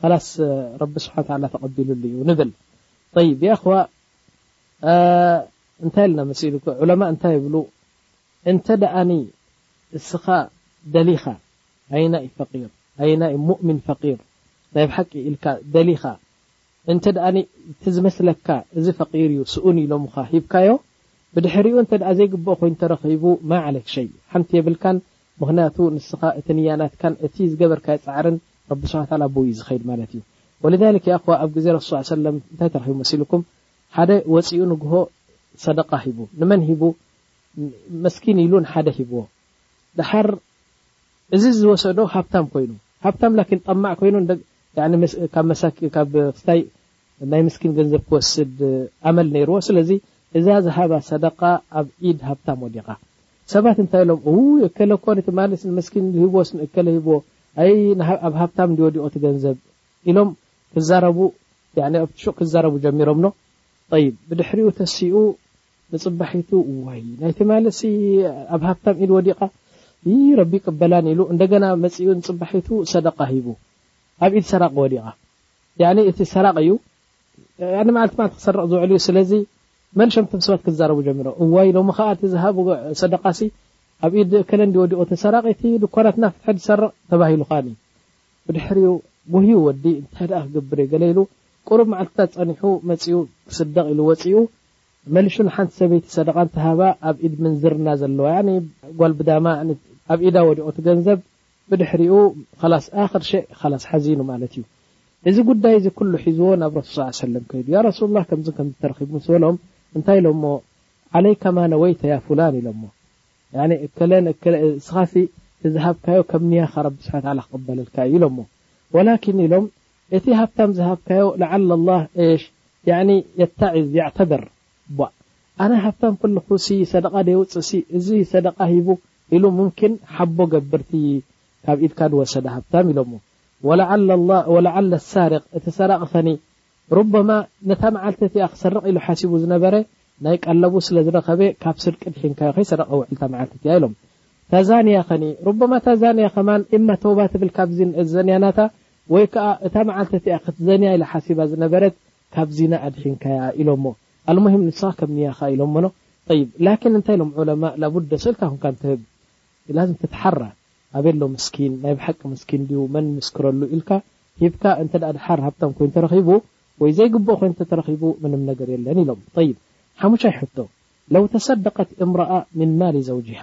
ኻላስ ረቢ ስብሓን ወተዓላ ተቐቢሉሉ እዩ ንብል ጠይብ የእኽዋ እንታይ ኢልና መሲሉ ዑለማእ እንታይ ይብሉ እንተ ደኣኒ እስኻ ደሊኻ ኣየናይ እዩ ፈቂር ኣየናይ እዩ ሙእሚን ፈቂር ናይ ብሓቂ ኢልካ ደሊኻ እንተ ደኣኒ እቲ ዝመስለካ እዚ ፈቂር እዩ ስኡን ኢሎምኻ ሂብካዮ ብድሕሪኡ እንተ ደኣ ዘይግብኦ ኮይኑ ተረኺቡ ማ ዓለይክ ሸይ ሓንቲ የብልካን ምኽንያቱ ንስኻ እቲ ንያ ናትካን እቲ ዝገበርካዮ ጻዕርን ረቢ ስብሓን ወተዓላ ኣቡኡ እዩ ዝኸይድ ማለት እዩ ወሊዛሊክ ያእኽዋ ኣብ ግዜ ረሱል ሰለላሁ ዓለይሂ ወሰለም እንታይ ተረኺቡ መሲሉኩም ሓደ ወጺኡ ንግሆ ሰደቓ ሂቡ ንመን ሂቡ መስኪን ኢሉ ንሓደ ሂብዎ ደሓር እዚ ዝወሰዶ ሃብታም ኮይኑ ሃብታም ላኪን ጠማዕ ኮይኑ ካብ መሳኪ ካብ ስታይ ናይ ምስኪን ገንዘብ ክወስድ ኣመል ነይርዎ ስለዚ እዛ ዝሃባ ሰደቃ ኣብ ኢድ ሃብታም ወዲቃ ሰባት እንታይ ኢሎም እውይ እከለ እኮ ንትማሊስ ንምስኪን ዝሂብዎስ ንእከለ ሂብዎ ኣይ ኣብ ሃብታም እንድዩ ወዲቁ እቲ ገንዘብ ኢሎም ክዛረቡ ያኒ ኣብቲ ሹቅ ክዛረቡ ጀሚሮም ን ጠይብ ብድሕሪኡ ተሲኡ ንጽባሒቱ ዋይ ናይ ትማሊሲ ኣብ ሃብታም ኢድ ወዲቃ እይ ረቢ ይቀበላን ኢሉ እንደገና መጺኡ ንጽባሒቱ ሰደቃ ሂቡ ኣብ ኢድ ሰራቂ ወዲቃ ያኒ እቲ ሰራቂ እዩ ያኒ መዓልቲ መዓልቲ ክሰርቅ ዝውዕል እዩ ስለዚ መን ሸም እቶም ሰባት ክዛረቡ ጀሚሮም እዋይ ሎሚ ከኣ እቲ ዝሃቦ ሰደቃሲ ኣብ ኢድ እከለ እንድዩ ወዲቁ እቲ ሰራቂ እቲ ድኳናት እናፈትሐ ዝሰርቅ ተባሂሉ ከኣ ብድሕሪኡ ጎህዩ ወዲ እንታይ ደኣ ክገብር እየ ገለ ኢሉ ቁሩብ መዓልትታት ጸኒሑ መጺኡ ክስደቅ ኢሉ ወጺኡ መሊሹ ንሓንቲ ሰበይቲ ሰደቃ እንተሃባ ኣብ ኢድ ምንዝርና ዘለዋ ያኒ ጓል ብዳማ ኣብ ኢዳ ወዲቁ እቲ ገንዘብ ብድሕሪኡ ኸላስ ኣኽር ሸእ ኸላስ ሓዚኑ ማለት እዩ። እዚ ጉዳይ እዚ ኩሉ ሒዝዎ ናብ ረሱል ሰለላሁ ዓለይሂ ወሰለም ከይዱ ያ ረሱለላህ ከምዝን ከምዝን ተረኺቡ ምስ በሎም እንታይ ኢሎሞ ዓለይከ ማ ነወይተ ያ ፉላን ኢሎሞ ያኒ እከለን እከለ እስኻሲ እቲ ዝሃብካዮ ከም ንያኻ ረቢ ስብሓነ ወተዓላ ክቕበለልካ እዩ ኢሎሞ ወላኪን ኢሎም እቲ ሃብታም ዝሃብካዮ ለዓለ ላህ እሽ ያኒ የተዒዝ የዕተብር እቧእ ኣነ ሃብታም ከለኩ ሲ ሰደቃ ደየውፅእ ሲ እዚ ሰደቃ ሂቡ ኢሉ ሙምኪን ሓቦ ገብር እቲ ካብ ኢድካ ድወሰደ ሃብታም ኢሎሞ ወለዓለ ሳርቅ እቲ ሰራቂ ከኒ ሩበማ ነታ መዓልቲ እቲኣ ክሰርቅ ኢሉ ሓሲቡ ዝነበረ ናይ ቀለቡ ስለ ዝረከበ ካብ ስርቂ ድሒንካዮ ከይሰረቀ ውዕል እታ መዓልቲ እቲኣ ኢሎም እታ ዛንያ ከኒ ሩበማ እታ ዛንያ ከማን እማ ተውባ ትብል ካብዚ ዘንያ ናታ ወይ ከዓ እታ መዓልቲ እቲኣ ክትዘንያ ኢላ ሓሲባ ዝነበረት ካብ ዚና ኣድሒንካያ ኢሎሞ ኣልሙሂም ንስኻ ከም ንያኻ ኢሎሞኖ ጠይብ ላኪን እንታይ ኢሎም ዑለማእ ላቡደ ሰልካ ኮንካ ንትህብ ላዝም ትትሓራ ኣቤሎ ምስኪን ናይ ብሓቂ ምስኪን ድዩ መን ይምስክረሉ ኢልካ ሂብካ እንተ ድሓር ሃብታም ኮይኑ ተረኺቡ ወይ ዘይግብኦ ኮይኑ ተተረኺቡ ምንም ነገር የለን ኢሎም ጠይብ ሓሙሻይ ሕቶ ለው ተሰደቀት እምረኣ ምን ማሊ ዘውጅሃ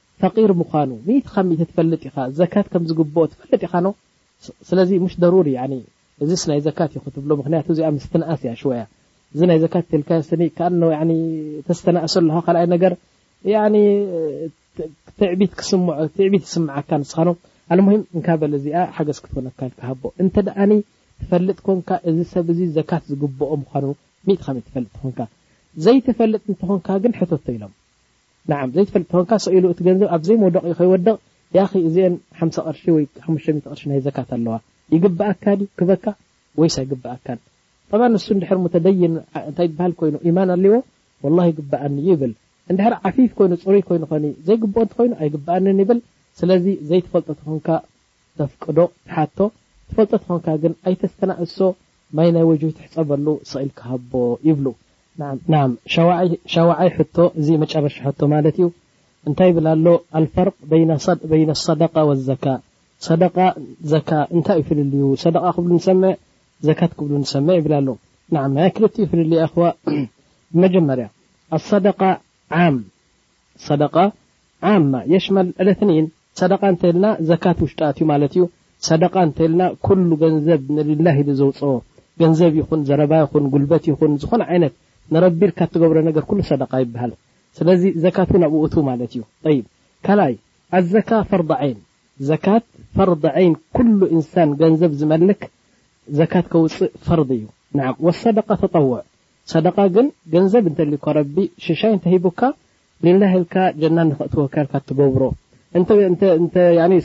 ፈቂር ምዃኑ ሚእቲ ካብ ሚእቲ ትፈልጥ ኢኻ ዘካት ከም ዝግብኦ ትፈልጥ ኢኻ ን ስለዚ ሙሽ ደሩሪ ያኒ እዚስ ናይ ዘካት እዩ ክትብሎ ምኽንያቱ እዚኣ ምስትንኣስ እያ ሽወያ እዚ ናይ ዘካት ተልካዮ ስኒ ካኣኖ ያኒ ተስተናእሶ ኣለኻ ካልኣይ ነገር ያኒ ትዕቢት ክስምዖ ትዕቢት ይስምዓካ ንስኻ ን ኣልሙሂም እንካ በል እዚኣ ሓገዝ ክትኮነካ ኢልካ ሃቦ እንተ ደኣኒ ትፈልጥ ኮንካ እዚ ሰብ እዚ ዘካት ዝግብኦ ምዃኑ ሚእቲ ካብ ሚእቲ ትፈልጥ ተኾንካ ዘይትፈልጥ እንተኾንካ ግን ሕተቶ ኢሎም ናዓም ዘይትፈልጥ ተኮንካ ሰእ ኢሉ እቲ ገንዘብ ኣብ ዘይመውደቂኡ ከይወድቅ ያኪ እዚኤን ሓምሳ ቅርሺ ወይ ሓሙሽተ ሚእቲ ቅርሺ ናይ ዘካት ኣለዋ ይግበኣካ ድዩ ክበካ ወይስ ኣይግበኣካን ጠብዓ ንሱ እንድሕር ሙተደይን እንታይ ይበሃል ኮይኑ ኢማን ኣልዎ ወላሂ ይግበኣኒ እዩ ይብል እንድሕር ዓፊፍ ኮይኑ ፅሩይ ኮይኑ ከኒ ዘይግበኦ እንተኮይኑ ኣይግበኣንን ይብል ስለዚ ዘይትፈልጦ ተኮንካ ተፍቅዶ ሓቶ ትፈልጦ ተኾንካ ግን ኣይተስተናእሶ ማይ ናይ ወጅሁ ትሕጸበሉ ስቅ ኢልካ ሃቦ ይብሉ ናዓም ሻውዓይ ሕቶ እዚ መጨረሻ ሕቶ ማለት እዩ እንታይ ይብል ኣሎ ኣልፈርቅ በይነ ሰደቃ ወዘካ ሰደቃ ዘካ እንታይ እዩ ፍልልዩ ሰደቃ ክብሉ ንሰምዕ ዘካት ክብሉ ንሰምዕ ይብል ኣሎ ናዓም ናይ ክልቲኡ ፍልልዩ ኣኽዋ መጀመርያ ኣሰደቃ ዓም ሰደቃ ዓማ የሽመል ዕለትንኢን ሰደቓ እንተልና ዘካት ውሽጢ ኣትዩ ማለት እዩ። ሰደቓ እንተልና ኩሉ ገንዘብ ንሊላህ ኢሉ ዘውጽኦ ገንዘብ ይኹን ዘረባ ይኹን ጉልበት ይኹን ዝኾነ ዓይነት ንረቢ ኢልካ እትገብሮ ነገር ኩሉ ሰደቓ ይብሃል። ስለዚ ዘካት እውን ኣብኡ እትው ማለት እዩ። ጠይብ ካልኣይ ኣዘካ ፈርድ ዓይን ዘካት ፈርድ ዓይን ኩሉ ኢንሳን ገንዘብ ዝመልክ ዘካት ከውጽእ ፈርድ እዩ። ናዓም ወሰደቓ ተጠውዕ ሰደቓ ግን ገንዘብ እንተልዩካ ረቢ ሽሻይ እንተሂቡካ ሊላህ ኢልካ ጀና ንኸእትወካ ኢልካ እትገብሮ እንተ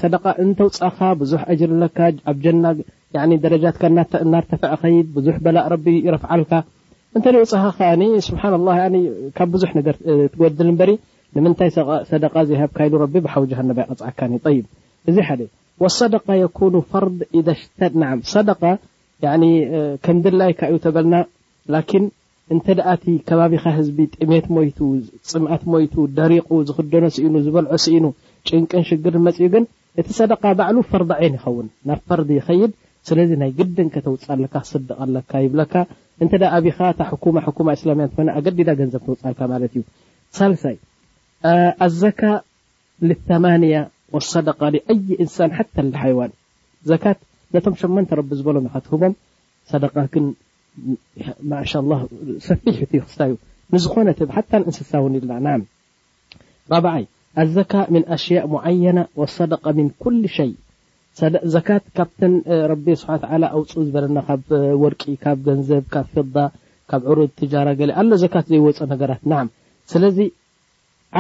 ሰደቃ እንተውጻኻ ብዙሕ ኣጅር ኣለካ ኣብ ጀና ደረጃትካ እናርተፈዐ ኸይድ ብዙሕ በላእ ረቢ ይረፍዓልካ እንተ ውጻኻ ከኣ ስብሓን ላ ካብ ብዙሕ ነገር ትጎድል እምበሪ ንምንታይ ሰደቃ ዘይሃብካ ኢሉ ረቢ ብሓዊ ጀሃነብ ኣይቐጽዓካ ይ እዚ ሓደ ወሰደቃ የኩኑ ፈርድ ኢደ ሽተድ ን ሰደቃ ከም ድላይካ እዩ ተበልና ላኪን እንተድኣ እቲ ከባቢኻ ህዝቢ ጥሜት ሞይቱ፣ ጽምኣት ሞይቱ፣ ደሪቑ፣ ዝኽደኖ ስኢኑ፣ ዝበልዖ ስኢኑ፣ ጭንቅን ሽግርን መጺኡ ግን እቲ ሰደቓ ባዕሉ ፈርድ ዐይን ይኸውን፣ ናብ ፈርድ ይኸይድ፣ ስለዚ ናይ ግድን ከተውጽእ ኣለካ ክትስድቕ ኣለካ ይብለካ፣ እንተድኣ ኣቢኻ እታ ሕኩማ ሕኩማ እስላምያ እንተኾይና ኣገዲዳ ገንዘብ ተውጽኣልካ ማለት እዩ። ሳልሳይ ኣዘካ ልተማንያ ወሰደቃ ሊኣይ እንሳን ሓታ ልሓይዋን፣ ዘካት ነቶም ሸሞንተ ረቢ ዝበሎም ኢኻ ትህቦም፣ ሰደቓ ግን ማሻ ላ ሰፊሕ እቲ ክስታዩ ንዝኾነ ብ ሓታ ንእንስሳ ውን ኢልና ና ራብዓይ ኣዘካ ምን ኣሽያ ሙዓየና ወሰደቃ ምን ኩል ሸይ ዘካት ካብተ ረቢ ስሓ ኣውፅ ዝበለና ካብ ወርቂ ካብ ገንዘብ ካብ ፍዳ ካብ ዕሩድ ትጃራ ገለ ኣሎ ዘካት ዘይወፀ ነገራት ና ስለዚ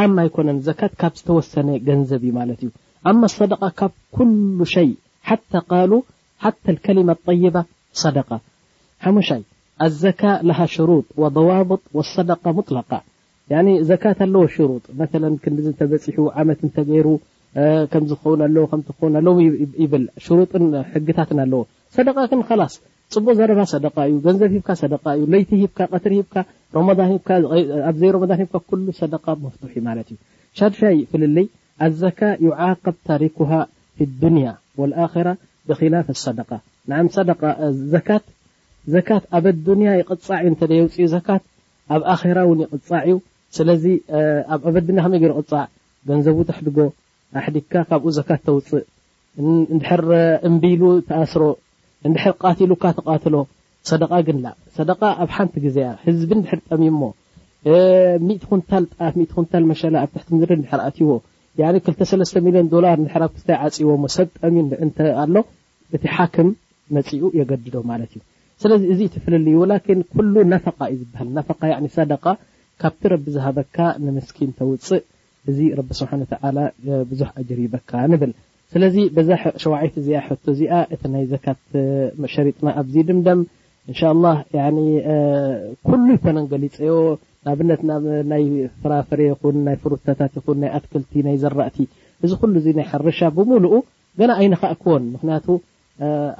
ዓም ኣይኮነን ዘካት ካብ ዝተወሰነ ገንዘብ እዩ ማለት እዩ ኣማ ሰደቃ ካብ ኩሉ ሸይ ሓታ ቃሉ ሓታ ኣልከሊማ ጠይባ ሰደቃ ሓሙሻይ ኣዘካ ለሃ ሽሩጥ ወደዋብጥ ወሰደቃ ሙጥለቃ ያኒ ዘካት ኣለዎ ሽሩጥ መተለን ክንድዚ እንተበፂሑ ዓመት እንተገይሩ ከምዚ ክኸውን ኣለዎ ከምቲ ክኸውን ኣለዎ ይብል ሽሩጥን ሕግታትን ኣለዎ ሰደቃ ግን ኸላስ ጽቡቅ ዘረባ ሰደቃ እዩ ገንዘብ ሂብካ ሰደቃ እዩ ለይቲ ሂብካ ቀትሪ ሂብካ ሮሞዳን ሂብካ ኣብ ዘይ ሮሞዳን ሂብካ ኩሉ ሰደቃ መፍቱሕ እዩ ማለት እዩ ሻድሻይ ፍልልይ ኣዘካ ዩዓቀብ ታሪኩሃ ፊ ዱንያ ወልኣኺራ ብኺላፍ ኣሰደቃ ንዓም ሰደቃ ዘካት ዘካት ኣብ ኣዱንያ ይቅጻዕ እዩ እንተደይ የውጽኡ ዘካት ኣብ ኣኺራ እውን ይቅጻዕ እዩ ስለዚ ኣብ ኣዱንያ ከመይ ገይሩ ቅጻዕ ገንዘቡ ተሕድጎ ኣሕዲግካ ካብኡ ዘካት ተውጽእ እንድሕር እምቢ ኢሉ ትኣስሮ እንድሕር ቃቲሉካ ትቃትሎ ሰደቃ ግን ላእ ሰደቃ ኣብ ሓንቲ ግዘ እያ ህዝቢ እንድሕር ጠምዩሞ ሚእቲ ኩንታል ጣፍ ሚእቲ ኩንታል መሸላ ኣብ ትሕቲ ምድሪ እንድሕር ኣትዩዎ ያኒ ክልተ ሰለስተ ሚልዮን ዶላር እንድሕር ኣብ ክስታይ ዓፅዩዎሞ ሰብ ጠምዩ እንተ ኣሎ እቲ ሓክም መፂኡ የገድዶ ማለት እዩ ስለዚ እዚ እቲ ፍልልዩ ላኪን ኩሉ ነፈቃ እዩ ዝበሃል ነፈቃ ያኒ ሰደቃ ካብቲ ረቢ ዝሃበካ ንምስኪን ተውፅእ በዚ ረቢ ስብሓን ወተዓላ ብዙሕ ኣጅር ይህበካ ንብል። ስለዚ በዛ ሸውዓይቲ እዚኣ ሕቶ እዚኣ እቲ ናይ ዘካት ሸሪጥና ኣብዚ ይድምደም። እንሻላህ ያኒ ኩሉ ኣይኮነን ገሊጸዮ ንኣብነት ናይ ፍራፍረ ይኹን ናይ ፍሩታታት ይኹን ናይ ኣትክልቲ ናይ ዘራእቲ እዚ ኩሉ እዚ ናይ ሕርሻ ብምሉኡ ገና ኣይነኻእክዎን ምኽንያቱ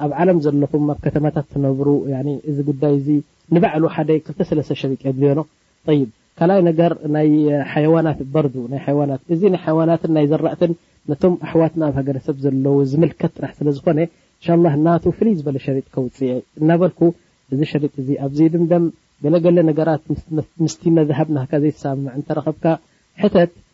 ኣብ ዓለም ዘለኹም ኣብ ከተማታት ትነብሩ ያኒ እዚ ጉዳይ እዚ ንባዕሉ ሓደ ክልተ ሰለስተ ሸሪጥ የድልዮኖ ጠይብ ካልኣይ ነገር ናይ ሓየዋናት በርዱ ናይ ሓየዋናት እዚ ናይ ሓየዋናትን ናይ ዘራእትን ነቶም ኣሕዋትና ኣብ ሃገረሰብ ዘለዉ ዝምልከት ጥራሕ ስለ ዝኾነ ኢን ሻ ላህ ናቱ ፍልይ ዝበለ ሸሪጥ ከውጽእ እየ እናበልኩ እዚ ሸሪጥ እዚ ኣብዚ ይድምደም ገለ ገለ ነገራት ምስቲ መዝሃብ ናህካ ዘይትሰማማዕ እንተረኸብካ ሕተት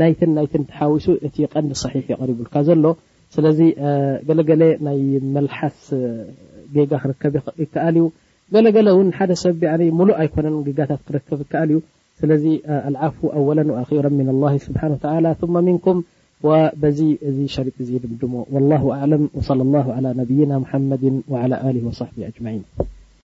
ናይትን ናይትን ተሓዊሱ እቲ ቀንዲ ሰሒሕ እዩ ቀሪቡልካ ዘሎ። ስለዚ ገለ ገለ ናይ መልሓስ ጌጋ ክርከብ ይከኣል እዩ። ገለ ገለ እውን ሓደ ሰብ ያኒ ሙሉእ ኣይኮነን ጌጋታት ክረከብ ይከኣል እዩ። ስለዚ ኣልዓፍው ኣወለን ወኣኺረን ሚን ኣላሂ ስብሓነሁ ወተዓላ ሱመ ሚንኩም ወበዚ እዚ ሸሪጥ እዚ ይድምድሞ። ወላሁ ኣዕለም ወሰለላሁ ዐላ ነብይና ሙሓመድን ወዐላ ኣሊሂ ወሰሕቢሂ ኣጅመዒን።